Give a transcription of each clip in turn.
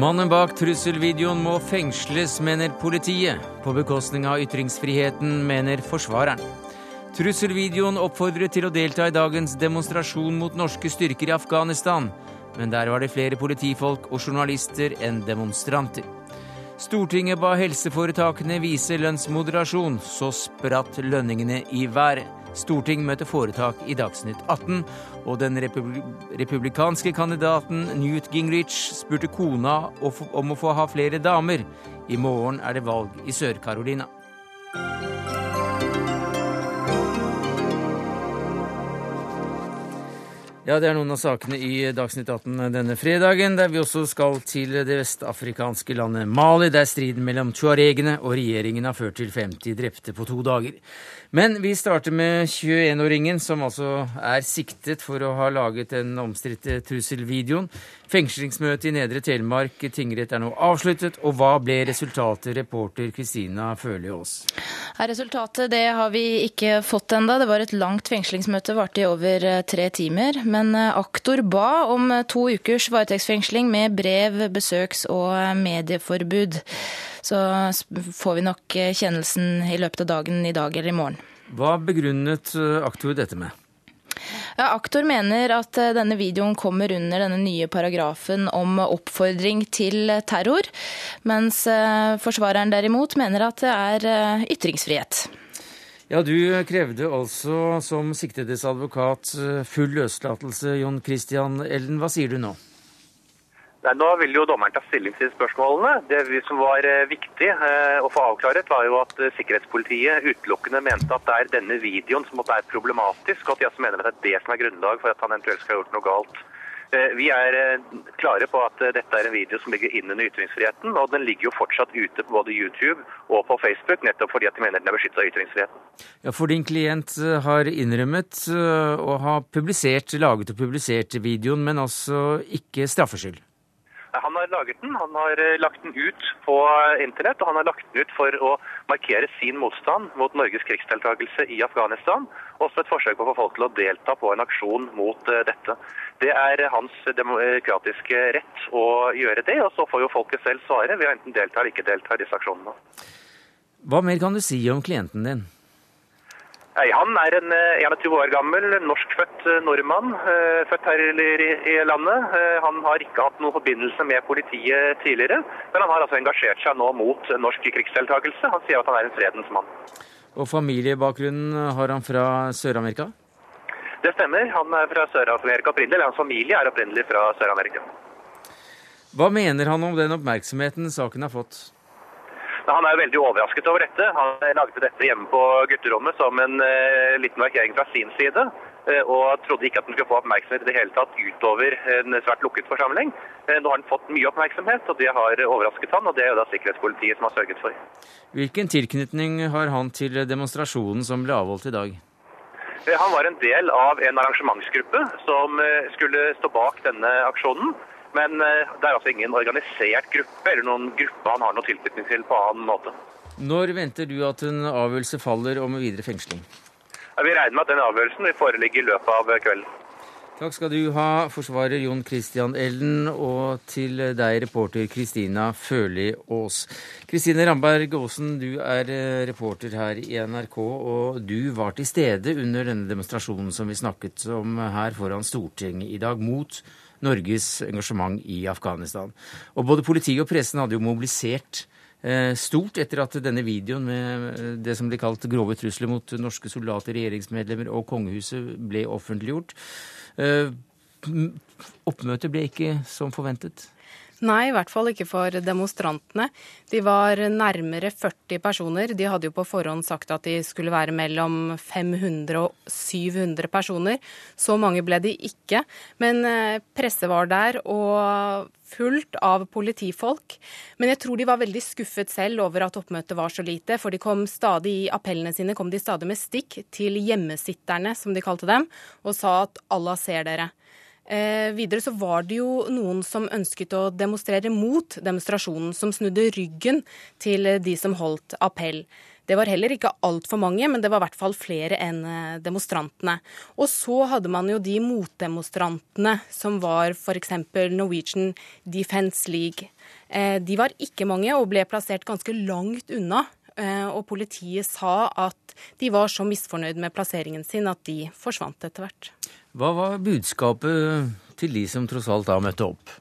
Mannen bak trusselvideoen må fengsles, mener politiet. På bekostning av ytringsfriheten, mener forsvareren. Trusselvideoen oppfordret til å delta i dagens demonstrasjon mot norske styrker i Afghanistan, men der var det flere politifolk og journalister enn demonstranter. Stortinget ba helseforetakene vise lønnsmoderasjon, så spratt lønningene i været. Storting møter foretak i Dagsnytt 18, og den republikanske kandidaten Newt Gingrich spurte kona om å få ha flere damer. I morgen er det valg i Sør-Carolina. Ja, det er noen av sakene i Dagsnytt 18 denne fredagen, der vi også skal til det vestafrikanske landet Mali, der striden mellom tuaregene og regjeringen har ført til 50 drepte på to dager. Men vi starter med 21-åringen, som altså er siktet for å ha laget den omstridte trusselvideoen. Fengslingsmøtet i Nedre Telemark tingrett er nå avsluttet, og hva ble resultatet, reporter Kristina Førli Aas? Resultatet det har vi ikke fått enda. Det var et langt fengslingsmøte, varte i over eh, tre timer. Men eh, aktor ba om to ukers varetektsfengsling med brev, besøks- og medieforbud så får vi nok eh, kjennelsen i løpet av dagen i dag eller i morgen. Hva begrunnet eh, aktor dette med? Ja, aktor mener at eh, denne videoen kommer under denne nye paragrafen om oppfordring til terror, mens forsvareren derimot mener at det er ytringsfrihet. Ja, Du krevde altså som siktedes advokat full løslatelse, Jon Christian Ellen. Hva sier du nå? Nei, Nå vil jo dommeren ta stilling til spørsmålene. Det som var eh, viktig eh, å få avklaret, var jo at eh, sikkerhetspolitiet utelukkende mente at det er denne videoen som er problematisk, og at de altså mener at det er det som er grunnlag for at han eventuelt skal ha gjort noe galt. Vi er klare på at dette er en video som ligger innunder ytringsfriheten, og den ligger jo fortsatt ute på både YouTube og på Facebook, nettopp fordi at de mener den er beskyttet av ytringsfriheten. Ja, For din klient har innrømmet å ha publisert, laget og publisert videoen, men altså ikke straffskyld? Han har laget den, han har eh, lagt den ut på internett, og han har lagt den ut for å markere sin motstand mot Norges krigsdeltakelse i Afghanistan, og som et forsøk på å få folk til å delta på en aksjon mot eh, dette. Det er hans demokratiske rett å gjøre det, og så får jo folket selv svare ved å enten delta eller ikke delta i disse aksjonene. Hva mer kan du si om klienten din? Han er en 21 eh, år gammel, norskfødt eh, nordmann, eh, født her i landet. Han har ikke hatt noen forbindelse med politiet tidligere, men han har altså engasjert seg nå mot norsk krigsdeltakelse. Han sier at han er en fredens mann. Og familiebakgrunnen har han fra Sør-Amerika? Det stemmer. Han er fra Sør-Amerika opprinnelig. eller Hans familie er opprinnelig fra Sør-Amerika. Hva mener han om den oppmerksomheten saken har fått? Han er veldig overrasket over dette. Han lagde dette hjemme på gutterommet som en uh, liten markering fra sin side. Uh, og trodde ikke at han skulle få oppmerksomhet i det hele tatt utover en svært lukket forsamling. Uh, nå har han fått mye oppmerksomhet, og det har overrasket han, og det er jo da sikkerhetspolitiet som har sørget for. Hvilken tilknytning har han til demonstrasjonen som ble avholdt i dag? Han var en del av en arrangementsgruppe som skulle stå bak denne aksjonen. Men eh, det er altså ingen organisert gruppe eller noen gruppe han har noe tilknytning til på annen måte. Når venter du at en avgjørelse faller om videre fengsling? vi regner med at den avgjørelsen vil foreligge i løpet av kvelden. Takk skal du ha, forsvarer Jon Christian Elden, og til deg, reporter Kristina Førli Aas. Kristine Ramberg Aasen, du er eh, reporter her i NRK, og du var til stede under denne demonstrasjonen som vi snakket om her foran Stortinget i dag, mot Norges engasjement i Afghanistan. Og både politiet og pressen hadde jo mobilisert eh, stort etter at denne videoen med eh, det som ble kalt grove trusler mot norske soldater, regjeringsmedlemmer og kongehuset ble offentliggjort. Eh, oppmøtet ble ikke som forventet. Nei, i hvert fall ikke for demonstrantene. De var nærmere 40 personer. De hadde jo på forhånd sagt at de skulle være mellom 500 og 700 personer. Så mange ble de ikke. Men eh, presse var der, og fullt av politifolk. Men jeg tror de var veldig skuffet selv over at oppmøtet var så lite. For de kom stadig i appellene sine kom de stadig med stikk til hjemmesitterne, som de kalte dem, og sa at Allah ser dere. Eh, videre så var det jo noen som ønsket å demonstrere mot demonstrasjonen, som snudde ryggen til de som holdt appell. Det var heller ikke altfor mange, men det var i hvert fall flere enn eh, demonstrantene. Og så hadde man jo de motdemonstrantene som var f.eks. Norwegian Defence League. Eh, de var ikke mange og ble plassert ganske langt unna. Eh, og politiet sa at de var så misfornøyd med plasseringen sin at de forsvant etter hvert. Hva var budskapet til de som tross alt da møtte opp?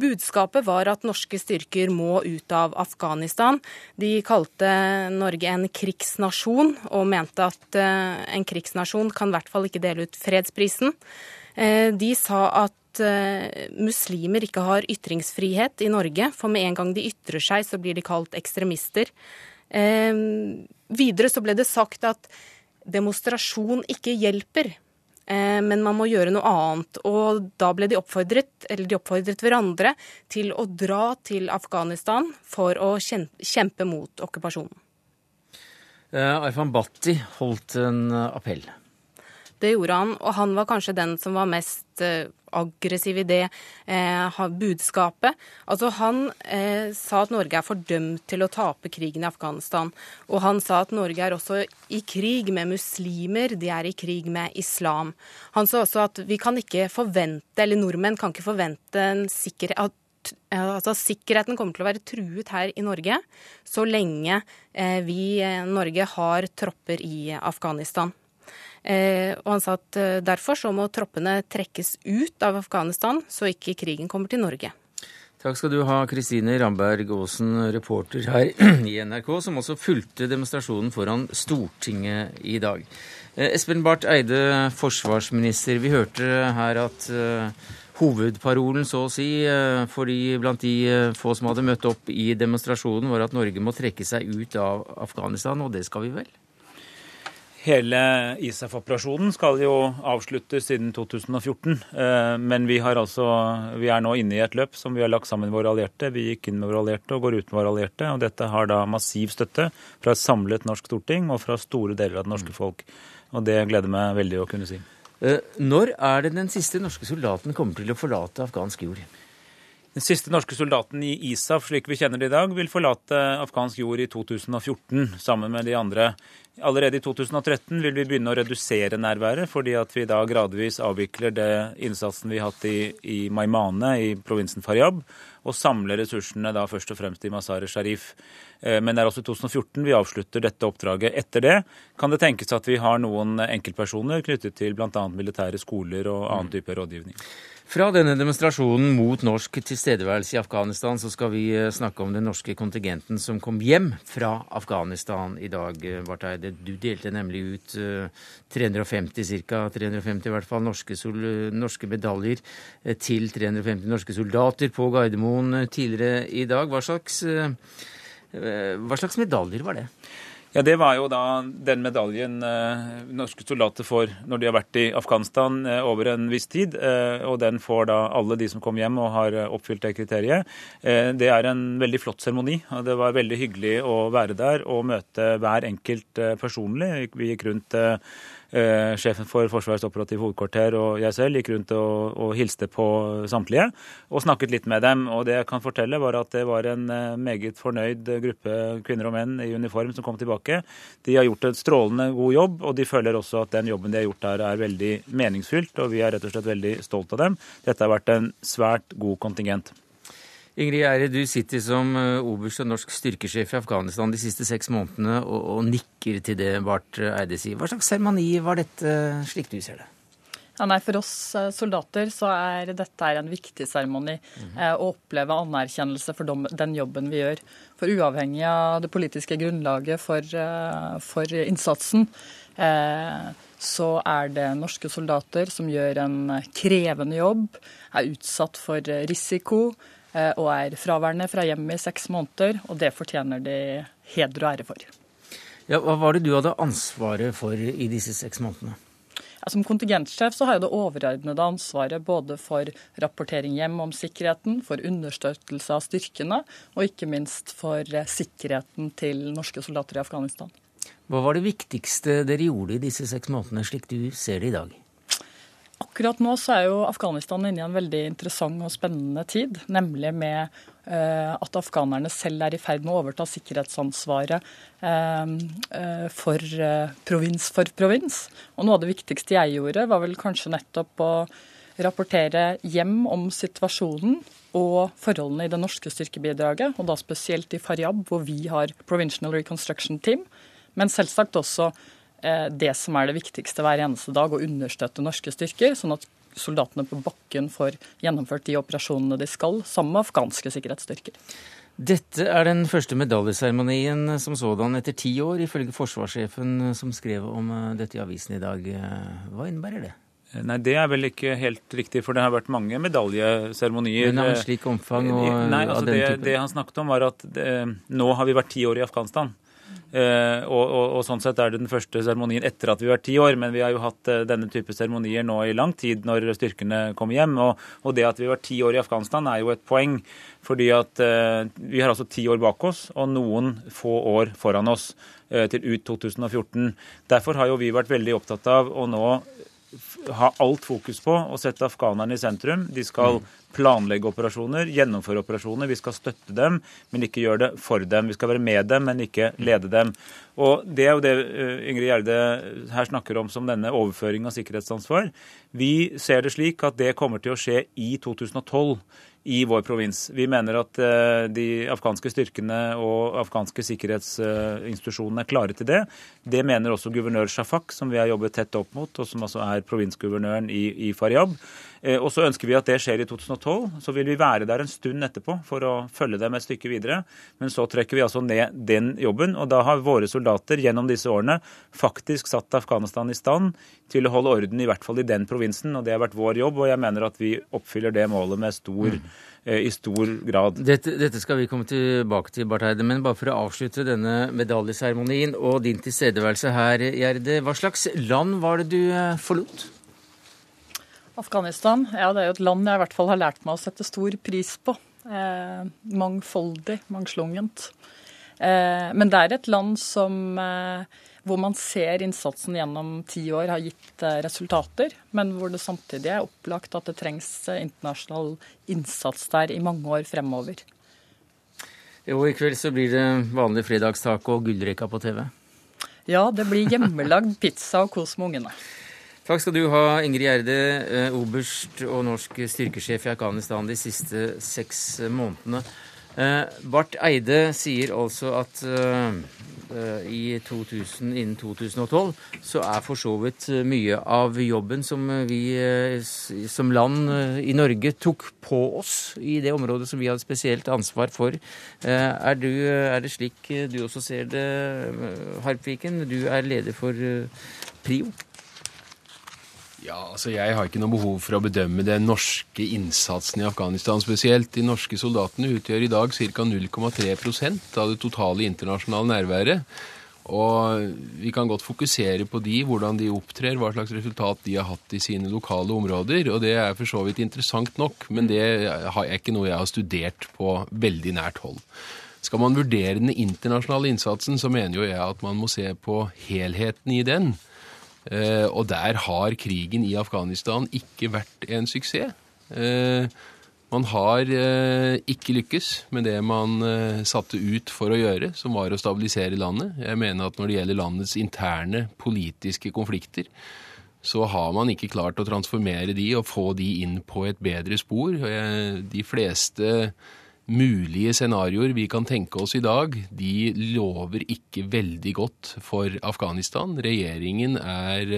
Budskapet var at norske styrker må ut av Afghanistan. De kalte Norge en krigsnasjon, og mente at eh, en krigsnasjon kan i hvert fall ikke dele ut fredsprisen. Eh, de sa at muslimer ikke har ytringsfrihet i Norge, for med en gang de ytrer seg, så blir de kalt ekstremister. Videre så ble det sagt at demonstrasjon ikke hjelper. Eh, men man må gjøre noe annet. Og da ble de oppfordret, eller de oppfordret hverandre til å dra til Afghanistan for å kjempe mot okkupasjonen. Uh, Arfan Bhatti holdt en appell. Det gjorde han, og han var kanskje den som var mest eh, aggressiv i det eh, budskapet. Altså Han eh, sa at Norge er fordømt til å tape krigen i Afghanistan. Og han sa at Norge er også i krig med muslimer, de er i krig med islam. Han sa også at vi kan ikke forvente, eller nordmenn kan ikke forvente en sikker, at Altså, sikkerheten kommer til å være truet her i Norge så lenge eh, vi, eh, Norge, har tropper i Afghanistan. Eh, og han sa at eh, derfor så må troppene trekkes ut av Afghanistan, så ikke krigen kommer til Norge. Takk skal du ha, Kristine Ramberg Aasen, reporter her i NRK, som også fulgte demonstrasjonen foran Stortinget i dag. Eh, Espen Barth Eide, forsvarsminister. Vi hørte her at hovedparolen, så å si, for de blant de få som hadde møtt opp i demonstrasjonen, var at Norge må trekke seg ut av Afghanistan, og det skal vi vel? Hele ISAF-operasjonen skal jo avsluttes siden 2014. Eh, men vi, altså, vi, er nå inne i et løp som vi har lagt sammen med våre allierte. Vi gikk inn med våre allierte og går ut med våre allierte. Og dette har da massiv støtte fra et samlet norsk storting og fra store deler av det norske folk. Og det gleder meg veldig å kunne si. Eh, når er det den siste norske soldaten kommer til å forlate afghansk jord? Den siste norske soldaten i ISAF, slik vi kjenner det i dag, vil forlate afghansk jord i 2014 sammen med de andre. Allerede i 2013 vil vi begynne å redusere nærværet, fordi at vi da gradvis avvikler det innsatsen vi har hatt i, i Maimane i provinsen Faryab, og samler ressursene da først og fremst i Mazar Sharif. Eh, men det er også i 2014 vi avslutter dette oppdraget. Etter det kan det tenkes at vi har noen enkeltpersoner knyttet til bl.a. militære skoler og annen type rådgivning. Fra denne demonstrasjonen mot norsk tilstedeværelse i Afghanistan, så skal vi eh, snakke om den norske kontingenten som kom hjem fra Afghanistan i dag, eh, Barth Eide. Du delte nemlig ut 350 ca. 350 i hvert fall, norske, norske, medaljer til 350 norske soldater på Gardermoen tidligere i dag. Hva slags Eh, hva slags medaljer var det? Ja, Det var jo da den medaljen eh, norske soldater får når de har vært i Afghanistan eh, over en viss tid. Eh, og den får da alle de som kom hjem og har eh, oppfylt det kriteriet. Eh, det er en veldig flott seremoni. og Det var veldig hyggelig å være der og møte hver enkelt personlig. Vi gikk rundt Eh, sjefen for Forsvarets operative hovedkvarter og jeg selv gikk rundt og, og, hilste på samtlige og snakket litt med dem. Og det jeg kan fortelle, var at det var en eh, meget fornøyd gruppe kvinner og menn i uniform som kom tilbake. De har gjort en strålende god jobb, og de føler også at den jobben de har gjort der, er veldig meningsfylt. Og vi er rett og slett veldig stolt av dem. Dette har vært en svært god kontingent. Ingrid Eire, du sitter som eh, oberst og norsk styrkesjef i Afghanistan de siste seks månedene og, og nikker til det Barth Eide sier. Hva slags seremoni var dette, slik du ser det? Ja, nei, For oss eh, soldater så er dette en viktig seremoni. Mm -hmm. Å oppleve anerkjennelse for den jobben vi gjør. For uavhengig av det politiske grunnlaget for, for innsatsen, så er det norske soldater som gjør en krevende jobb, er utsatt for risiko. Eh, og er fraværende fra hjemmet i seks måneder, og det fortjener de heder og ære for. Ja, hva var det du hadde ansvaret for i disse seks månedene? Ja, som kontingentsjef så har jeg det overordnede ansvaret både for rapportering hjem om sikkerheten, for understøttelse av styrkene, og ikke minst for eh, sikkerheten til norske soldater i Afghanistan. Hva var det viktigste dere gjorde i disse seks månedene, slik du ser det i dag? Akkurat nå så er jo Afghanistan inne i en veldig interessant og spennende tid. Nemlig med eh, at afghanerne selv er i ferd med å overta sikkerhetsansvaret eh, for eh, provins for provins. Og noe av det viktigste jeg gjorde, var vel kanskje nettopp å rapportere hjem om situasjonen og forholdene i det norske styrkebidraget, og da spesielt i Faryab, hvor vi har Provincial Reconstruction Team. Men selvsagt også Eh, det som er det viktigste hver eneste dag, å understøtte norske styrker, sånn at soldatene på bakken får gjennomført de operasjonene de skal, sammen med afghanske sikkerhetsstyrker. Dette er den første medaljeseremonien som sådan etter ti år, ifølge forsvarssjefen som skrev om eh, dette i avisen i dag. Eh, hva innebærer det? Nei, Det er vel ikke helt riktig, for det har vært mange medaljeseremonier. Men av slik omfang og Nei, altså av den det, typen? det han snakket om, var at det, nå har vi vært ti år i Afghanistan. Eh, og, og, og, sånn sett er det den første seremonien etter at vi har vært ti år. Men vi har jo hatt eh, denne type seremonier nå i lang tid når styrkene kommer hjem. Og, og, det at vi har vært ti år i Afghanistan er jo et poeng. Fordi at eh, vi har altså ti år bak oss og noen få år foran oss til ut 2014. Derfor har jo vi vært veldig opptatt av å nå ha alt fokus på å sette afghanerne i sentrum. De skal planlegge operasjoner, gjennomføre operasjoner. Vi skal støtte dem, men ikke gjøre det for dem. Vi skal være med dem, men ikke lede dem. Og Det er jo det eh, Ingrid Gjerde her snakker om som denne overføring av sikkerhetsansvar. Vi ser det slik at det kommer til å skje i 2012 i vår provins. Vi mener at eh, de afghanske styrkene og afghanske sikkerhetsinstitusjonene er klare til det. Det mener også guvernør Shafak, som vi har jobbet tett opp mot, og som altså er provinsguvernøren i, i Faryab. Eh, og så ønsker vi at det skjer i 2012. Så vil vi være der en stund etterpå for å følge dem et stykke videre. Men så trekker vi altså ned den jobben. Og da har våre soldater gjennom disse årene faktisk satt Afghanistan i stand til å holde orden i hvert fall i den provinsen. Og det har vært vår jobb, og jeg mener at vi oppfyller det målet med stor eh, i stor grad. Dette, dette, skal vi komme tilbake til, Barth Eide. Men bare for å avslutte denne medaljeseremonien og din tilstedeværelse her, Gjerde. Hva slags land var det du eh, forlot? Afghanistan ja, det er jo et land jeg i hvert fall har lært meg å sette stor pris på. Eh, mangfoldig, mangslungent. Eh, men det er et land som, eh, hvor man ser innsatsen gjennom ti år har gitt eh, resultater, men hvor det samtidig er opplagt at det trengs eh, internasjonal innsats der i mange år fremover. Jo, i kveld så blir det vanlig fredagstaco og gullrekka på TV. Ja, det blir hjemmelagd pizza og kos med ungene. Takk skal du ha, Ingrid Gjerde, eh, oberst og norsk styrkesjef i Afghanistan de siste seks månedene. Eh, Barth Eide sier altså at i 2000, innen 2012 så er for så vidt mye av jobben som vi som land i Norge tok på oss i det området som vi hadde spesielt ansvar for. Er, du, er det slik du også ser det, Harpviken? Du er leder for PRIO. Ja, altså Jeg har ikke noe behov for å bedømme den norske innsatsen i Afghanistan spesielt. De norske soldatene utgjør i dag ca. 0,3% av det totale internasjonale nærværet. Og vi kan godt fokusere på de, hvordan de opptrer, hva slags resultat de har hatt i sine lokale områder. Og det er for så vidt interessant nok, men det er ikke noe jeg har studert på veldig nært hold. Skal man vurdere den internasjonale innsatsen, så mener jo jeg at man må se på helheten i den. Eh, og der har krigen i Afghanistan ikke vært en suksess. Eh, man har eh, ikke lykkes med det man satte ut for å gjøre, som var å stabilisere landet. Jeg mener at når det gjelder landets interne politiske konflikter, så har man ikke klart å transformere de og få de inn på et bedre spor. De fleste mulige scenarioer vi kan tenke oss i dag, de lover ikke veldig godt for Afghanistan. Regjeringen er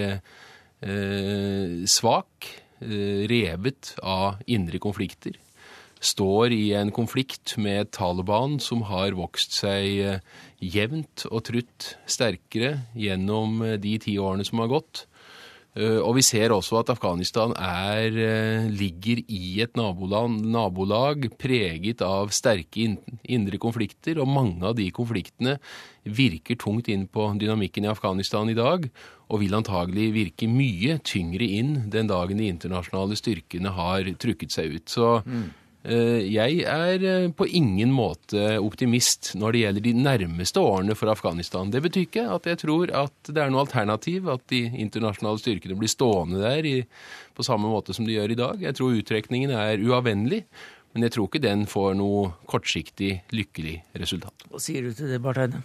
eh, svak, eh, revet av indre konflikter. Står i en konflikt med Taliban som har vokst seg eh, jevnt og trutt sterkere gjennom eh, de ti årene som har gått. Eh, og vi ser også at Afghanistan er, eh, ligger i et naboland, nabolag preget av sterke indre konflikter, og mange av de konfliktene virker tungt inn på dynamikken i Afghanistan i dag, og vil antagelig virke mye tyngre inn den dagen de internasjonale styrkene har trukket seg ut. Så mm. Jeg er på ingen måte optimist når det gjelder de nærmeste årene for Afghanistan. Det betyr ikke at jeg tror at det er noe alternativ, at de internasjonale styrkene blir stående der i, på samme måte som de gjør i dag. Jeg tror uttrekningen er uavvendelig. Men jeg tror ikke den får noe kortsiktig lykkelig resultat. Hva sier du til det, Barth Eide?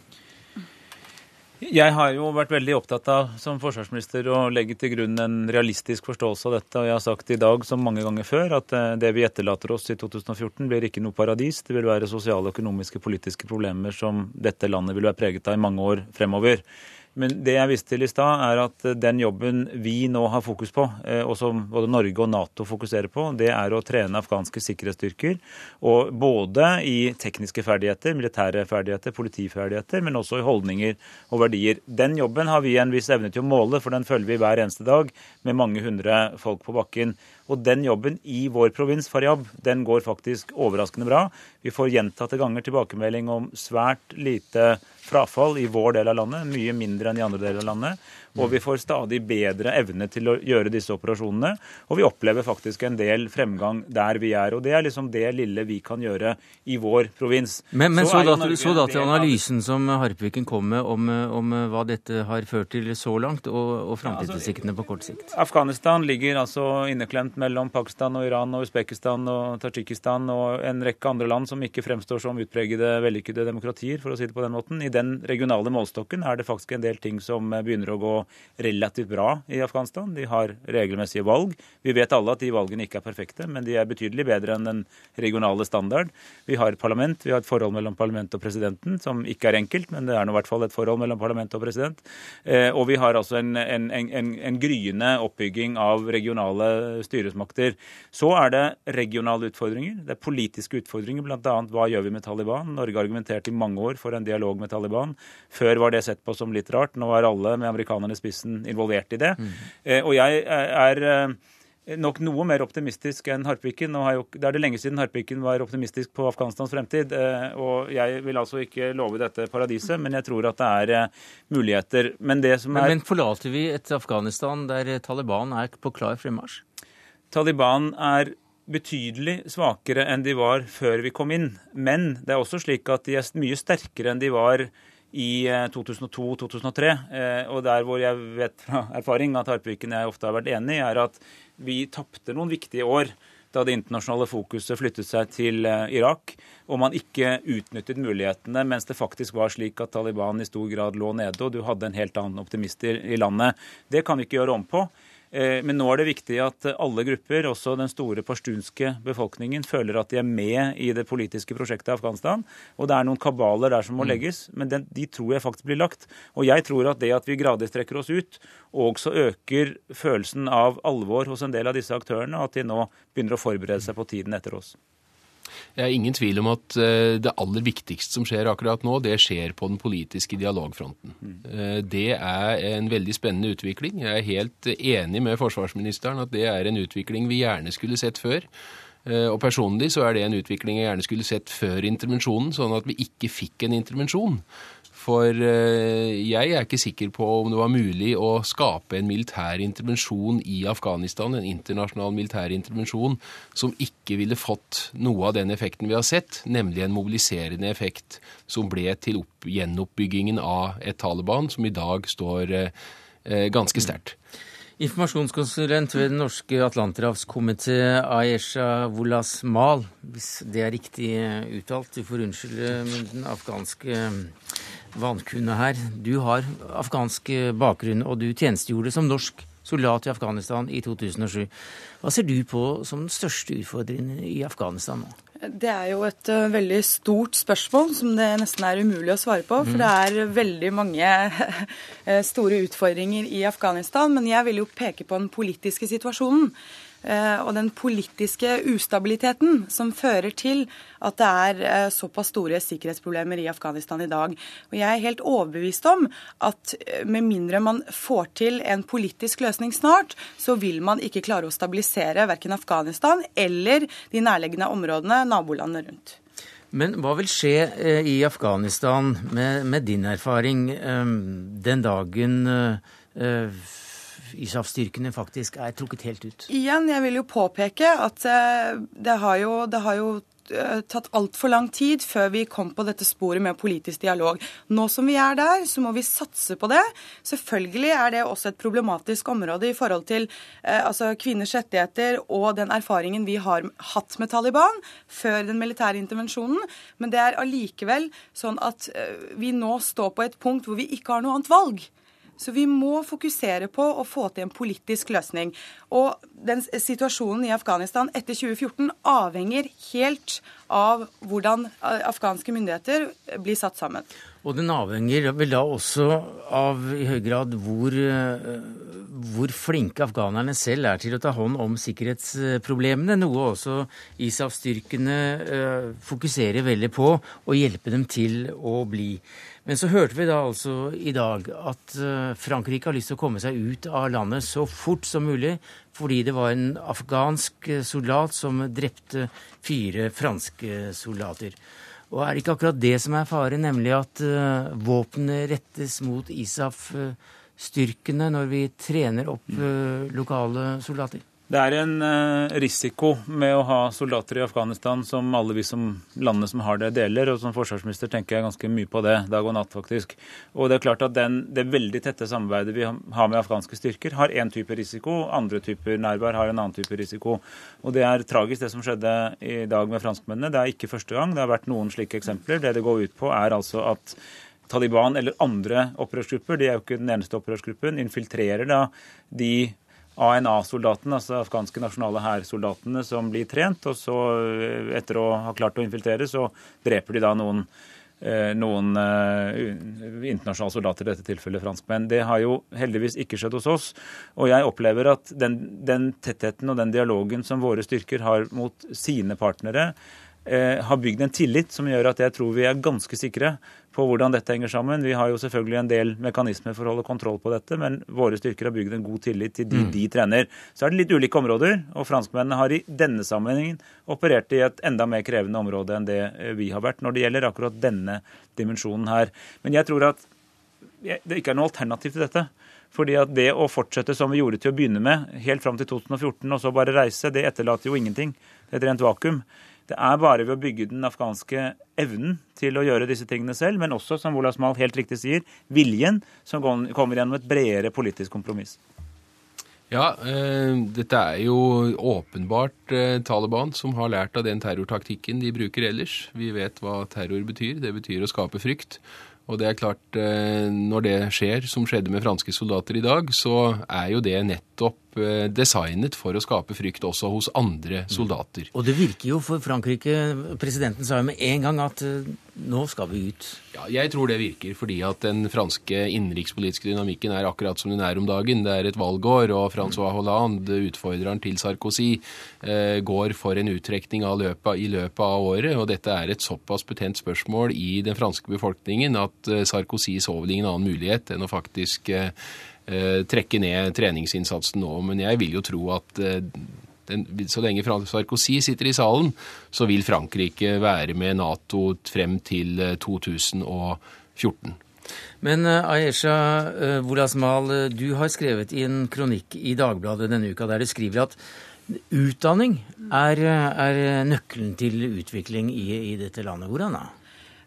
Jeg har jo vært veldig opptatt av som forsvarsminister å legge til grunn en realistisk forståelse av dette. Og jeg har sagt i dag som mange ganger før at eh, det vi etterlater oss i 2014 blir ikke noe paradis. Det vil være sosiale, økonomiske, politiske problemer som dette landet vil være preget av i mange år fremover. Men det jeg viste til i stad, er at den jobben vi nå har fokus på, eh, og som både Norge og Nato fokuserer på, det er å trene afghanske sikkerhetsstyrker. Og både i tekniske ferdigheter, militære ferdigheter, politiferdigheter, men også i holdninger og verdier. Den jobben har vi en viss evne til å måle, for den følger vi hver eneste dag med mange hundre folk på bakken. Og den jobben i vår provins, Faryab, den går faktisk overraskende bra. Vi får gjentatte ganger tilbakemelding om svært lite frafall i vår del av landet, mye mindre enn i andre deler av landet. Og vi får stadig bedre evne til å gjøre disse operasjonene. Og vi opplever faktisk en del fremgang der vi er. Og det er liksom det lille vi kan gjøre i vår provins. Men, men så, så, da, så da til analysen som Harpviken kom med om, om, hva dette har ført til så langt, og, og framtidsutsiktene på kort sikt? Afghanistan ligger altså inneklemt mellom Pakistan og Iran og Usbekistan og Tadsjikistan og en rekke andre land som ikke fremstår som utpregede vellykkede demokratier, for å si det på den måten. I den regionale målstokken er det faktisk en del ting som begynner å gå relativt bra i Afghanistan. De har regelmessige valg. Vi vet alle at de valgene ikke er perfekte, men de er betydelig bedre enn den regionale standard. Vi har et parlament, vi har et forhold mellom parlament og presidenten som ikke er enkelt, men det er nå i hvert fall et forhold mellom parlament og president. Eh, og vi har altså en, en, en, en gryende oppbygging av regionale styresmakter. Så er det regionale utfordringer. Det er politiske utfordringer, bl.a. hva gjør vi med Taliban? Norge har argumentert i mange år for en dialog med Taliban. Før var det sett på som litt rart. Nå er alle med amerikanerne i spissen involvert i det. Mm. Og jeg er eh, nok noe mer optimistisk enn Harpviken. Det er det lenge siden Harpiken var optimistisk på Afghanistans fremtid. Eh, og jeg vil altså ikke love dette paradiset, men jeg tror at det er muligheter. Men det som er Men, men forlater vi et Afghanistan der Taliban er på klar fremmarsj? Taliban er betydelig svakere enn de var før vi kom inn. Men det er også slik at de er mye sterkere enn de var i 2002-2003. Eh, eh, og der hvor jeg vet fra erfaring at Harpviken jeg ofte har vært enig, er at vi tapte noen viktige år da det internasjonale fokuset flyttet seg til eh, Irak, og man ikke utnyttet mulighetene, mens det faktisk var slik at Taliban i stor grad lå nede, og du hadde en helt annen optimister i landet. Det kan vi ikke gjøre om på. Eh, men nå er det viktig at alle grupper, også den store pashtunske befolkningen, føler at de er med i det politiske prosjektet i Afghanistan. Og det er noen kabaler der som må mm. legges, men den, de tror jeg faktisk blir lagt. Og jeg tror at det at vi gradvis trekker oss ut, også øker følelsen av alvor hos en del av disse aktørene, og at de nå begynner å forberede seg på tiden etter oss. Det er ingen tvil om at eh, det aller viktigste som skjer akkurat nå, det skjer på den politiske dialogfronten. Mm. Det er en veldig spennende utvikling. Jeg er helt enig med forsvarsministeren at det er en utvikling vi gjerne skulle sett før. Eh, og personlig så er det en utvikling jeg gjerne skulle sett før intervensjonen, sånn at vi ikke fikk en intervensjon. For eh, jeg er ikke sikker på om det var mulig å skape en militær intervensjon i Afghanistan, en internasjonal militær intervensjon, som ikke ville fått noe av den effekten vi har sett, nemlig en mobiliserende effekt som ble til opp, gjenoppbyggingen av et Taliban som i dag står eh, ganske sterkt. Informasjonskonsulent ved Den norske atlanterhavskomité, Ayesha Wolas Mal, hvis det er riktig uttalt. Du får unnskylde den afghanske vankunne her. Du har afghansk bakgrunn, og du tjenestegjorde som norsk soldat i Afghanistan i 2007. Hva ser du på som den største utfordringen i Afghanistan nå? Det er jo et uh, veldig stort spørsmål som det nesten er umulig å svare på. For det er veldig mange uh, store utfordringer i Afghanistan. Men jeg vil jo peke på den politiske situasjonen. Eh, og den politiske ustabiliteten som fører til at det er eh, såpass store sikkerhetsproblemer i Afghanistan i dag. Og jeg er helt overbevist om at eh, med mindre man får til en politisk løsning snart, så vil man ikke klare å stabilisere verken Afghanistan eller de nærliggende områdene, nabolandene rundt. Men hva vil skje i Afghanistan med, med din erfaring den dagen ISAF-styrkene faktisk er trukket helt ut? Igjen, jeg vil jo påpeke at det har jo, det har jo Eh, tatt altfor lang tid før vi kom på dette sporet med politisk dialog. Nå som vi er der, så må vi satse på det. Selvfølgelig er det også et problematisk område i forhold til eh, altså kvinners rettigheter og den erfaringen vi har hatt med Taliban før den militære intervensjonen. Men det er allikevel sånn at eh, vi nå står på et punkt hvor vi ikke har noe annet valg. Så vi må fokusere på å få til en politisk løsning. Og den situasjonen i Afghanistan etter 2014 avhenger helt av hvordan afghanske myndigheter blir satt sammen. Og den avhenger vel da også av i høy grad hvor, hvor flinke afghanerne selv er til å ta hånd om sikkerhetsproblemene. Noe også ISAF-styrkene eh, fokuserer veldig på, å hjelpe dem til å bli. Men så hørte vi da altså i dag at eh, Frankrike har lyst til å komme seg ut av landet så fort som mulig, fordi det var en afghansk eh, soldat som drepte fire franske soldater. Og er det ikke akkurat det som er fare, nemlig at uh, våpnene rettes mot ISAF-styrkene når vi trener opp lokale soldater? Det er en uh, risiko med å ha soldater i Afghanistan som alle vi som landene som har det, deler. Og som forsvarsminister tenker jeg ganske mye på det dag og natt, faktisk. Og det er klart at den, det veldig tette samarbeidet vi har med afghanske styrker, har én type risiko. Andre typer nærvær har en annen type risiko. Og det er tragisk det som skjedde i dag med franskmennene. Det er ikke første gang. Det har vært noen slike eksempler. Det det går ut på, er altså at Taliban eller andre opprørsgrupper, de er jo ikke den eneste opprørsgruppen, infiltrerer da de ANA-soldatene, altså afghanske nasjonale hærsoldatene, som blir trent. Og så, eh, etter å ha klart å infiltrere, så dreper de da noen, eh, noen uh, internasjonale soldater, i dette tilfellet franskmenn. Det har jo heldigvis ikke skjedd hos oss. Og jeg opplever at den, den tettheten og den dialogen som våre styrker har mot sine partnere, eh, har bygd en tillit som gjør at jeg tror vi er ganske sikre på hvordan dette henger sammen. Vi har jo selvfølgelig en del mekanismer for å holde kontroll på dette, men våre styrker har bygd en god tillit til de mm. de trener. Så er det litt ulike områder, og franskmennene har i denne sammenhengen operert i et enda mer krevende område enn det eh, vi har vært når det gjelder akkurat denne dimensjonen her. Men jeg tror at det ikke er noe alternativ til dette. Fordi at det å fortsette som vi gjorde til å begynne med, helt fram til 2014, og så bare reise, det etterlater jo ingenting. Det er et rent vakuum. Det er bare ved å bygge den afghanske evnen til å gjøre disse tingene selv, men også, som Ola Smal helt riktig sier, viljen som kommer gjennom et bredere politisk kompromiss. Ja, eh, dette er jo åpenbart eh, Taliban som har lært av den terrortaktikken de bruker ellers. Vi vet hva terror betyr. Det betyr å skape frykt. Og det er klart, eh, når det skjer, som skjedde med franske soldater i dag, så er jo det nettopp Eh, designet for å skape frykt også hos andre mm. soldater. Og det virker jo for Frankrike. Presidenten sa jo med en gang at eh, nå skal vi ut. Ja, Jeg tror det virker, fordi at den franske innenrikspolitiske dynamikken er akkurat som den er om dagen. Det er et valgår, og Francois Hollande, utfordreren til Sarkozy, eh, går for en uttrekning av løpet, i løpet av året. Og dette er et såpass betent spørsmål i den franske befolkningen at Sarkozy så vel ingen annen mulighet enn å faktisk trekke ned treningsinnsatsen nå. Men jeg vil jo tro at eh, den, så lenge Sarkozy sitter i salen, så vil Frankrike være med Nato frem til 2014. Eh, Men Ayesha Wolasmal, du har skrevet i en kronikk i Dagbladet denne uka der du skriver at utdanning er, er nøkkelen til utvikling i, i dette landet. Hvordan da?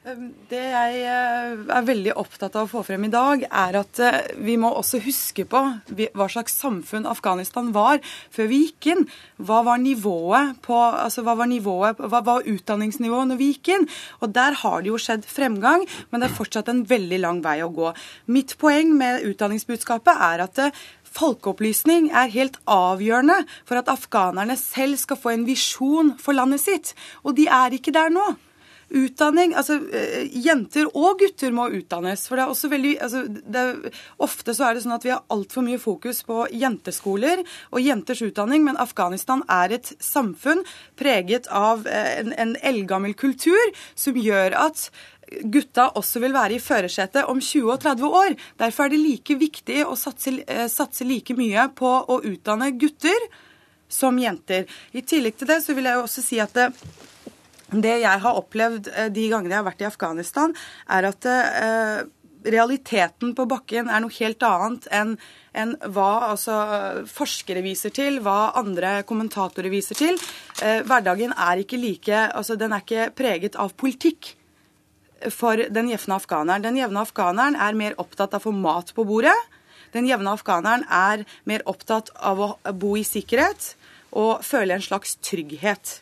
Ehm, det jeg eh, er veldig opptatt av å få frem i dag, er at eh, vi må også huske på hva slags samfunn Afghanistan var før vi gikk inn. Hva var nivået på, altså hva var, nivået, hva var utdanningsnivået når vi gikk inn? Og Der har det jo skjedd fremgang, men det er fortsatt en veldig lang vei å gå. Mitt poeng med utdanningsbudskapet er at eh, Folkeopplysning er helt avgjørende for at afghanerne selv skal få en visjon for landet sitt. Og de er ikke der nå. Utdanning altså eh, Jenter og gutter må utdannes. for det er også veldig, altså, er, Ofte så er det sånn at vi har altfor mye fokus på jenteskoler og jenters utdanning, men Afghanistan er et samfunn preget av eh, en, en eldgammel kultur som gjør at gutta også vil være i førersetet om 20 og 30 år. Derfor er det like viktig å satse, eh, satse like mye på å utdanne gutter som jenter. I tillegg til det så vil jeg jo også si at det, det jeg har opplevd eh, de gangene jeg har vært i Afghanistan, er at eh, realiteten på bakken er noe helt annet enn enn hva altså, forskere viser til, hva andre kommentatorer viser til. Eh, hverdagen er ikke like altså Den er ikke preget av politikk for den jevne afghaneren. Den jevne afghaneren er mer opptatt av å få mat på bordet. Den jevne afghaneren er mer opptatt av å bo i sikkerhet og føle en slags trygghet.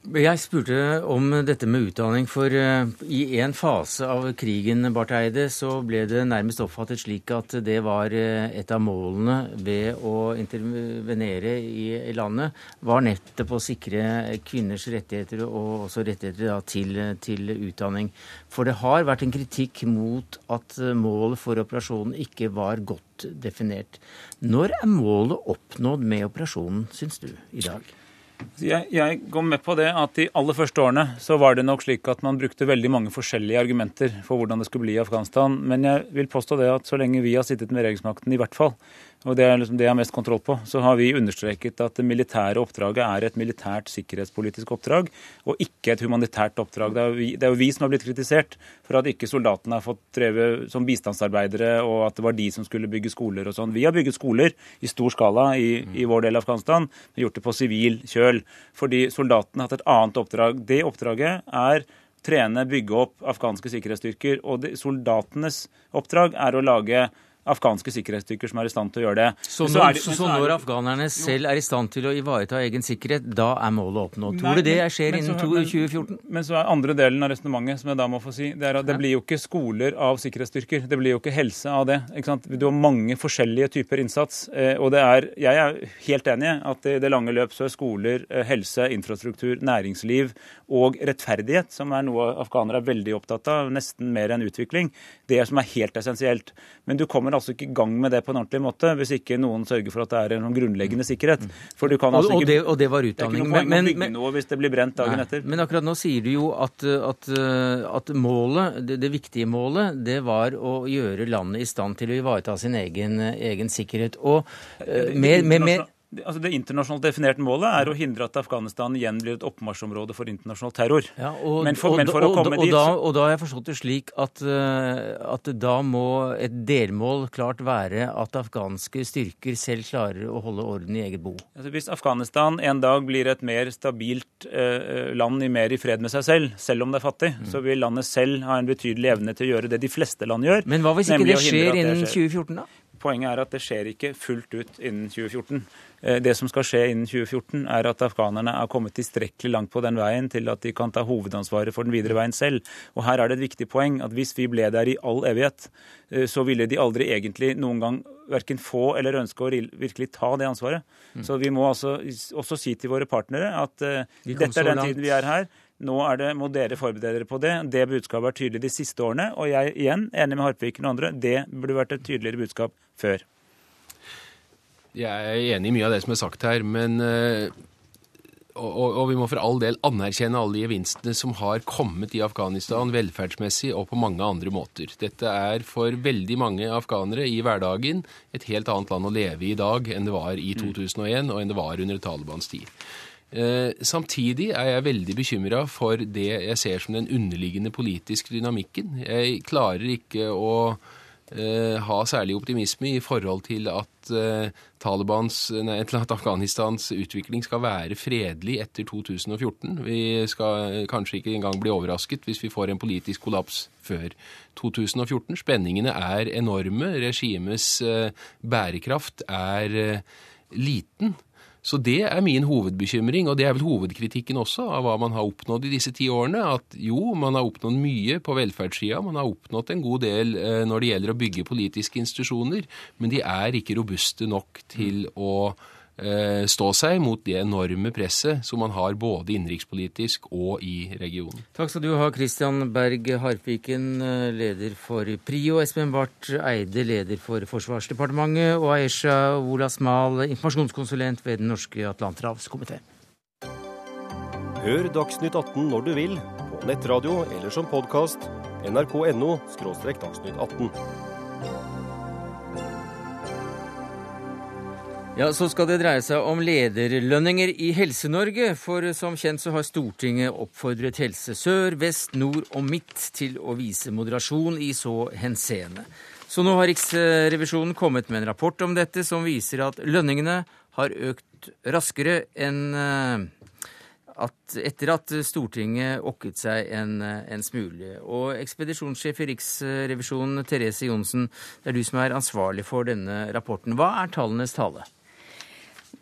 Jeg spurte om dette med utdanning, for uh, i en fase av krigen Barth Eide, så ble det nærmest oppfattet slik at det var uh, et av målene ved å intervenere i, landet, var nettopp å sikre kvinners rettigheter og også rettigheter da, til, til, utdanning. For det har vært en kritikk mot at målet for operasjonen ikke var godt definert. Når er målet oppnådd med operasjonen, syns du, i dag? Jeg, jeg, går med på det at De aller første årene så var det nok slik at man brukte veldig mange forskjellige argumenter for hvordan det skulle bli i Afghanistan. Men jeg vil påstå det at så lenge vi har sittet med regjeringsmakten, i hvert fall, og det er liksom det jeg har mest kontroll på, så har vi understreket at det militære oppdraget er et militært sikkerhetspolitisk oppdrag, og ikke et humanitært oppdrag. Det er, vi, det er, jo vi som har blitt kritisert for at ikke soldatene har fått dreve som bistandsarbeidere, og at det var de som skulle bygge skoler og sånn. Vi har bygget skoler i stor skala i, i vår del av Afghanistan, men gjort det på sivil kjøl. Fordi soldatene har hatt et annet oppdrag. Det oppdraget er trene, bygge opp afghanske sikkerhetsstyrker. Og soldatenes oppdrag er å lage afghanske sikkerhetsstyrker som er i stand til å gjøre det. Så, så, når, så, så når afghanerne selv er i stand til å ivareta egen sikkerhet, da er målet oppnådd? Tror du det skjer innen 2014? Men, men, så er andre delen av resonnementet som jeg da må få si, det er at det blir jo ikke skoler av sikkerhetsstyrker. Det blir jo ikke helse av det. Du har mange forskjellige typer innsats. Eh, og det er, jeg er helt enig i at i det lange løp så er skoler, eh, helse, infrastruktur, næringsliv og rettferdighet, som er noe afghanere er veldig opptatt av, nesten mer enn utvikling, det som er helt essensielt. Men du kommer altså ikke i gang med det på en ordentlig måte hvis ikke noen sørger for at det er en sånn grunnleggende sikkerhet. For du kan altså ikke, og, det, og det var utdanning. Det er ikke noe poeng men, å bygge men, noe hvis det blir brent dagen nei, etter. Men akkurat nå sier du jo at, at, at målet, det, det, viktige målet, det var å gjøre landet i stand til å ivareta sin egen, egen sikkerhet. Og med, med, med Altså det internasjonalt definerte målet er å hindre at Afghanistan igjen blir et oppmarsjområde for internasjonal terror. Ja, og, men, for, men for og, å komme dit... Da, og da har jeg forstått det slik at, eh, at da må et delmål klart være at afghanske styrker selv klarer å holde orden i eget bo. Altså hvis Afghanistan en dag blir et mer stabilt eh, land i mer i fred med seg selv, selv om det er fattig, mm. så vil landet selv ha en betydelig evne til å gjøre det de fleste land gjør. Men hva hvis ikke det skjer innen 2014, da? Poenget er at det skjer ikke fullt ut innen 2014. Eh, det som skal skje innen 2014, er at afghanerne er kommet tilstrekkelig langt på den veien til at de kan ta hovedansvaret for den videre veien selv. Og her er det et viktig poeng at hvis vi ble der i all evighet, eh, så ville de aldri egentlig noen gang verken få eller ønske å virkelig ta det ansvaret. Mm. Så vi må altså også si til våre partnere at uh, dette er den tiden vi er her. Nå er det, må dere forberede dere på det. Det budskapet har vært tydelig de siste årene. Og jeg igjen, enig med Harpviken og andre, det burde vært et tydeligere budskap før. Jeg er enig i mye av det som er sagt her, men og, og, og, vi må for all del anerkjenne alle de gevinstene som har kommet i Afghanistan velferdsmessig og på mange andre måter. Dette er for veldig mange afghanere i hverdagen et helt annet land å leve i i dag enn det var i 2001 og enn det var under Talibans tid. Eh, samtidig er jeg veldig bekymra for det jeg ser som den underliggende politiske dynamikken. Jeg klarer ikke å Eh, ha særlig optimisme i forhold til at eh, nei, at Afghanistans utvikling skal være fredelig etter 2014. Vi skal kanskje ikke engang bli overrasket hvis vi får en politisk kollaps før 2014. Spenningene er enorme. Regimets eh, bærekraft er liten. Så det er min hovedbekymring, og det er vel hovedkritikken også av hva man har oppnådd i disse ti årene. At jo, man har oppnådd mye på velferdssida, man har oppnådd en god del eh, når det gjelder å bygge politiske institusjoner, men de er ikke robuste nok til å stå seg mot det enorme presset som man har både innenrikspolitisk og i regionen. Takk skal du ha, Christian Berg Harpviken, eh, leder for PRIO, Espen Barth Eide, leder for Forsvarsdepartementet, og Aisha Wolasmal, informasjonskonsulent ved Den norske atlanterhavskomité. Hør Dagsnytt 18 når du vil, på nettradio eller som podkast. nrk.no – dagsnytt 18. Ja, Så skal det dreie seg om lederlønninger i Helse-Norge. For som kjent så har Stortinget oppfordret Helse Sør, Vest, Nord og Midt til å vise moderasjon i så henseende. Så nå har Riksrevisjonen kommet med en rapport om dette som viser at lønningene har økt raskere enn eh, at etter at Stortinget okket seg en, en, smule. Og ekspedisjonssjef i Riksrevisjonen, Therese Johnsen, det er du som er ansvarlig for denne rapporten. Hva er tallenes tale?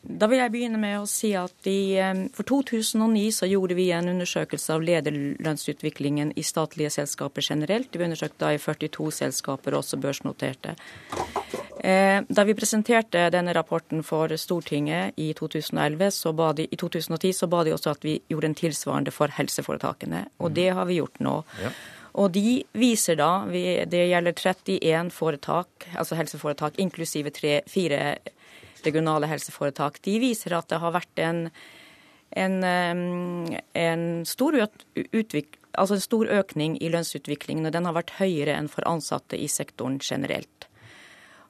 Da vil jeg begynne med å si at i, For 2009 så gjorde vi en undersøkelse av lederlønnsutviklingen i statlige selskaper generelt. Vi undersøkte da i 42 selskaper, også børsnoterte. Eh, da vi presenterte denne rapporten for Stortinget i 2011, så ba de, i 2010 så ba de også at vi gjorde en tilsvarende for helseforetakene. Og det har vi gjort nå. Ja. Og de viser da, Det gjelder 31 foretak, altså helseforetak, inklusive tre, fire regionale helseforetak, de viser at det har vært en, en, en, stor, utvik, altså en stor økning i lønnsutviklingen, og den har vært høyere enn for ansatte i sektoren generelt.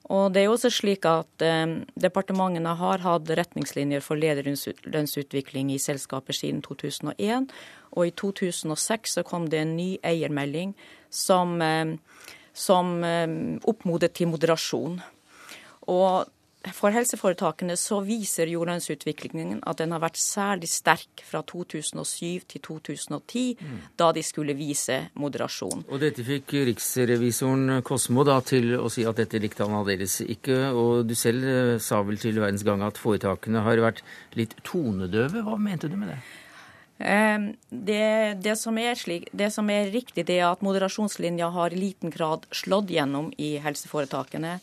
Og det er jo også slik at eh, Departementene har hatt retningslinjer for lederlønnsutvikling i selskaper siden 2001. Og i 2006 så kom det en ny eiermelding som, eh, som eh, oppmodet til moderasjon. Og for helseforetakene så viser jordlønnsutviklingen at den har vært særlig sterk fra 2007 til 2010, mm. da de skulle vise moderasjon. Og dette fikk riksrevisoren Kosmo da til å si at dette likte han aldeles ikke. Og du selv eh, sa vel til Verdens Gang at foretakene har vært litt tonedøve. Hva mente du med det? Ehm, det, det, som slik, det, som er riktig, det er at moderasjonslinja har i liten grad slått gjennom i helseforetakene.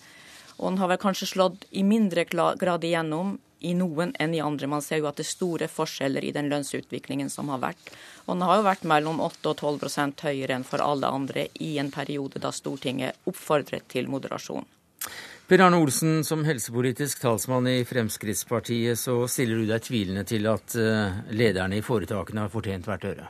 Og den har vel kanskje slått i mindre grad igjennom i noen enn i andre. Man ser jo at det er store forskjeller i den lønnsutviklingen som har vært. Og den har jo vært mellom 8 og 12% høyere enn for alle andre i en periode da Stortinget oppfordret til moderasjon. Per Arne Olsen, som helsepolitisk talsmann i Fremskrittspartiet, så stiller du deg tvilende til at eh, lederne i foretakene har fortjent hvert øre?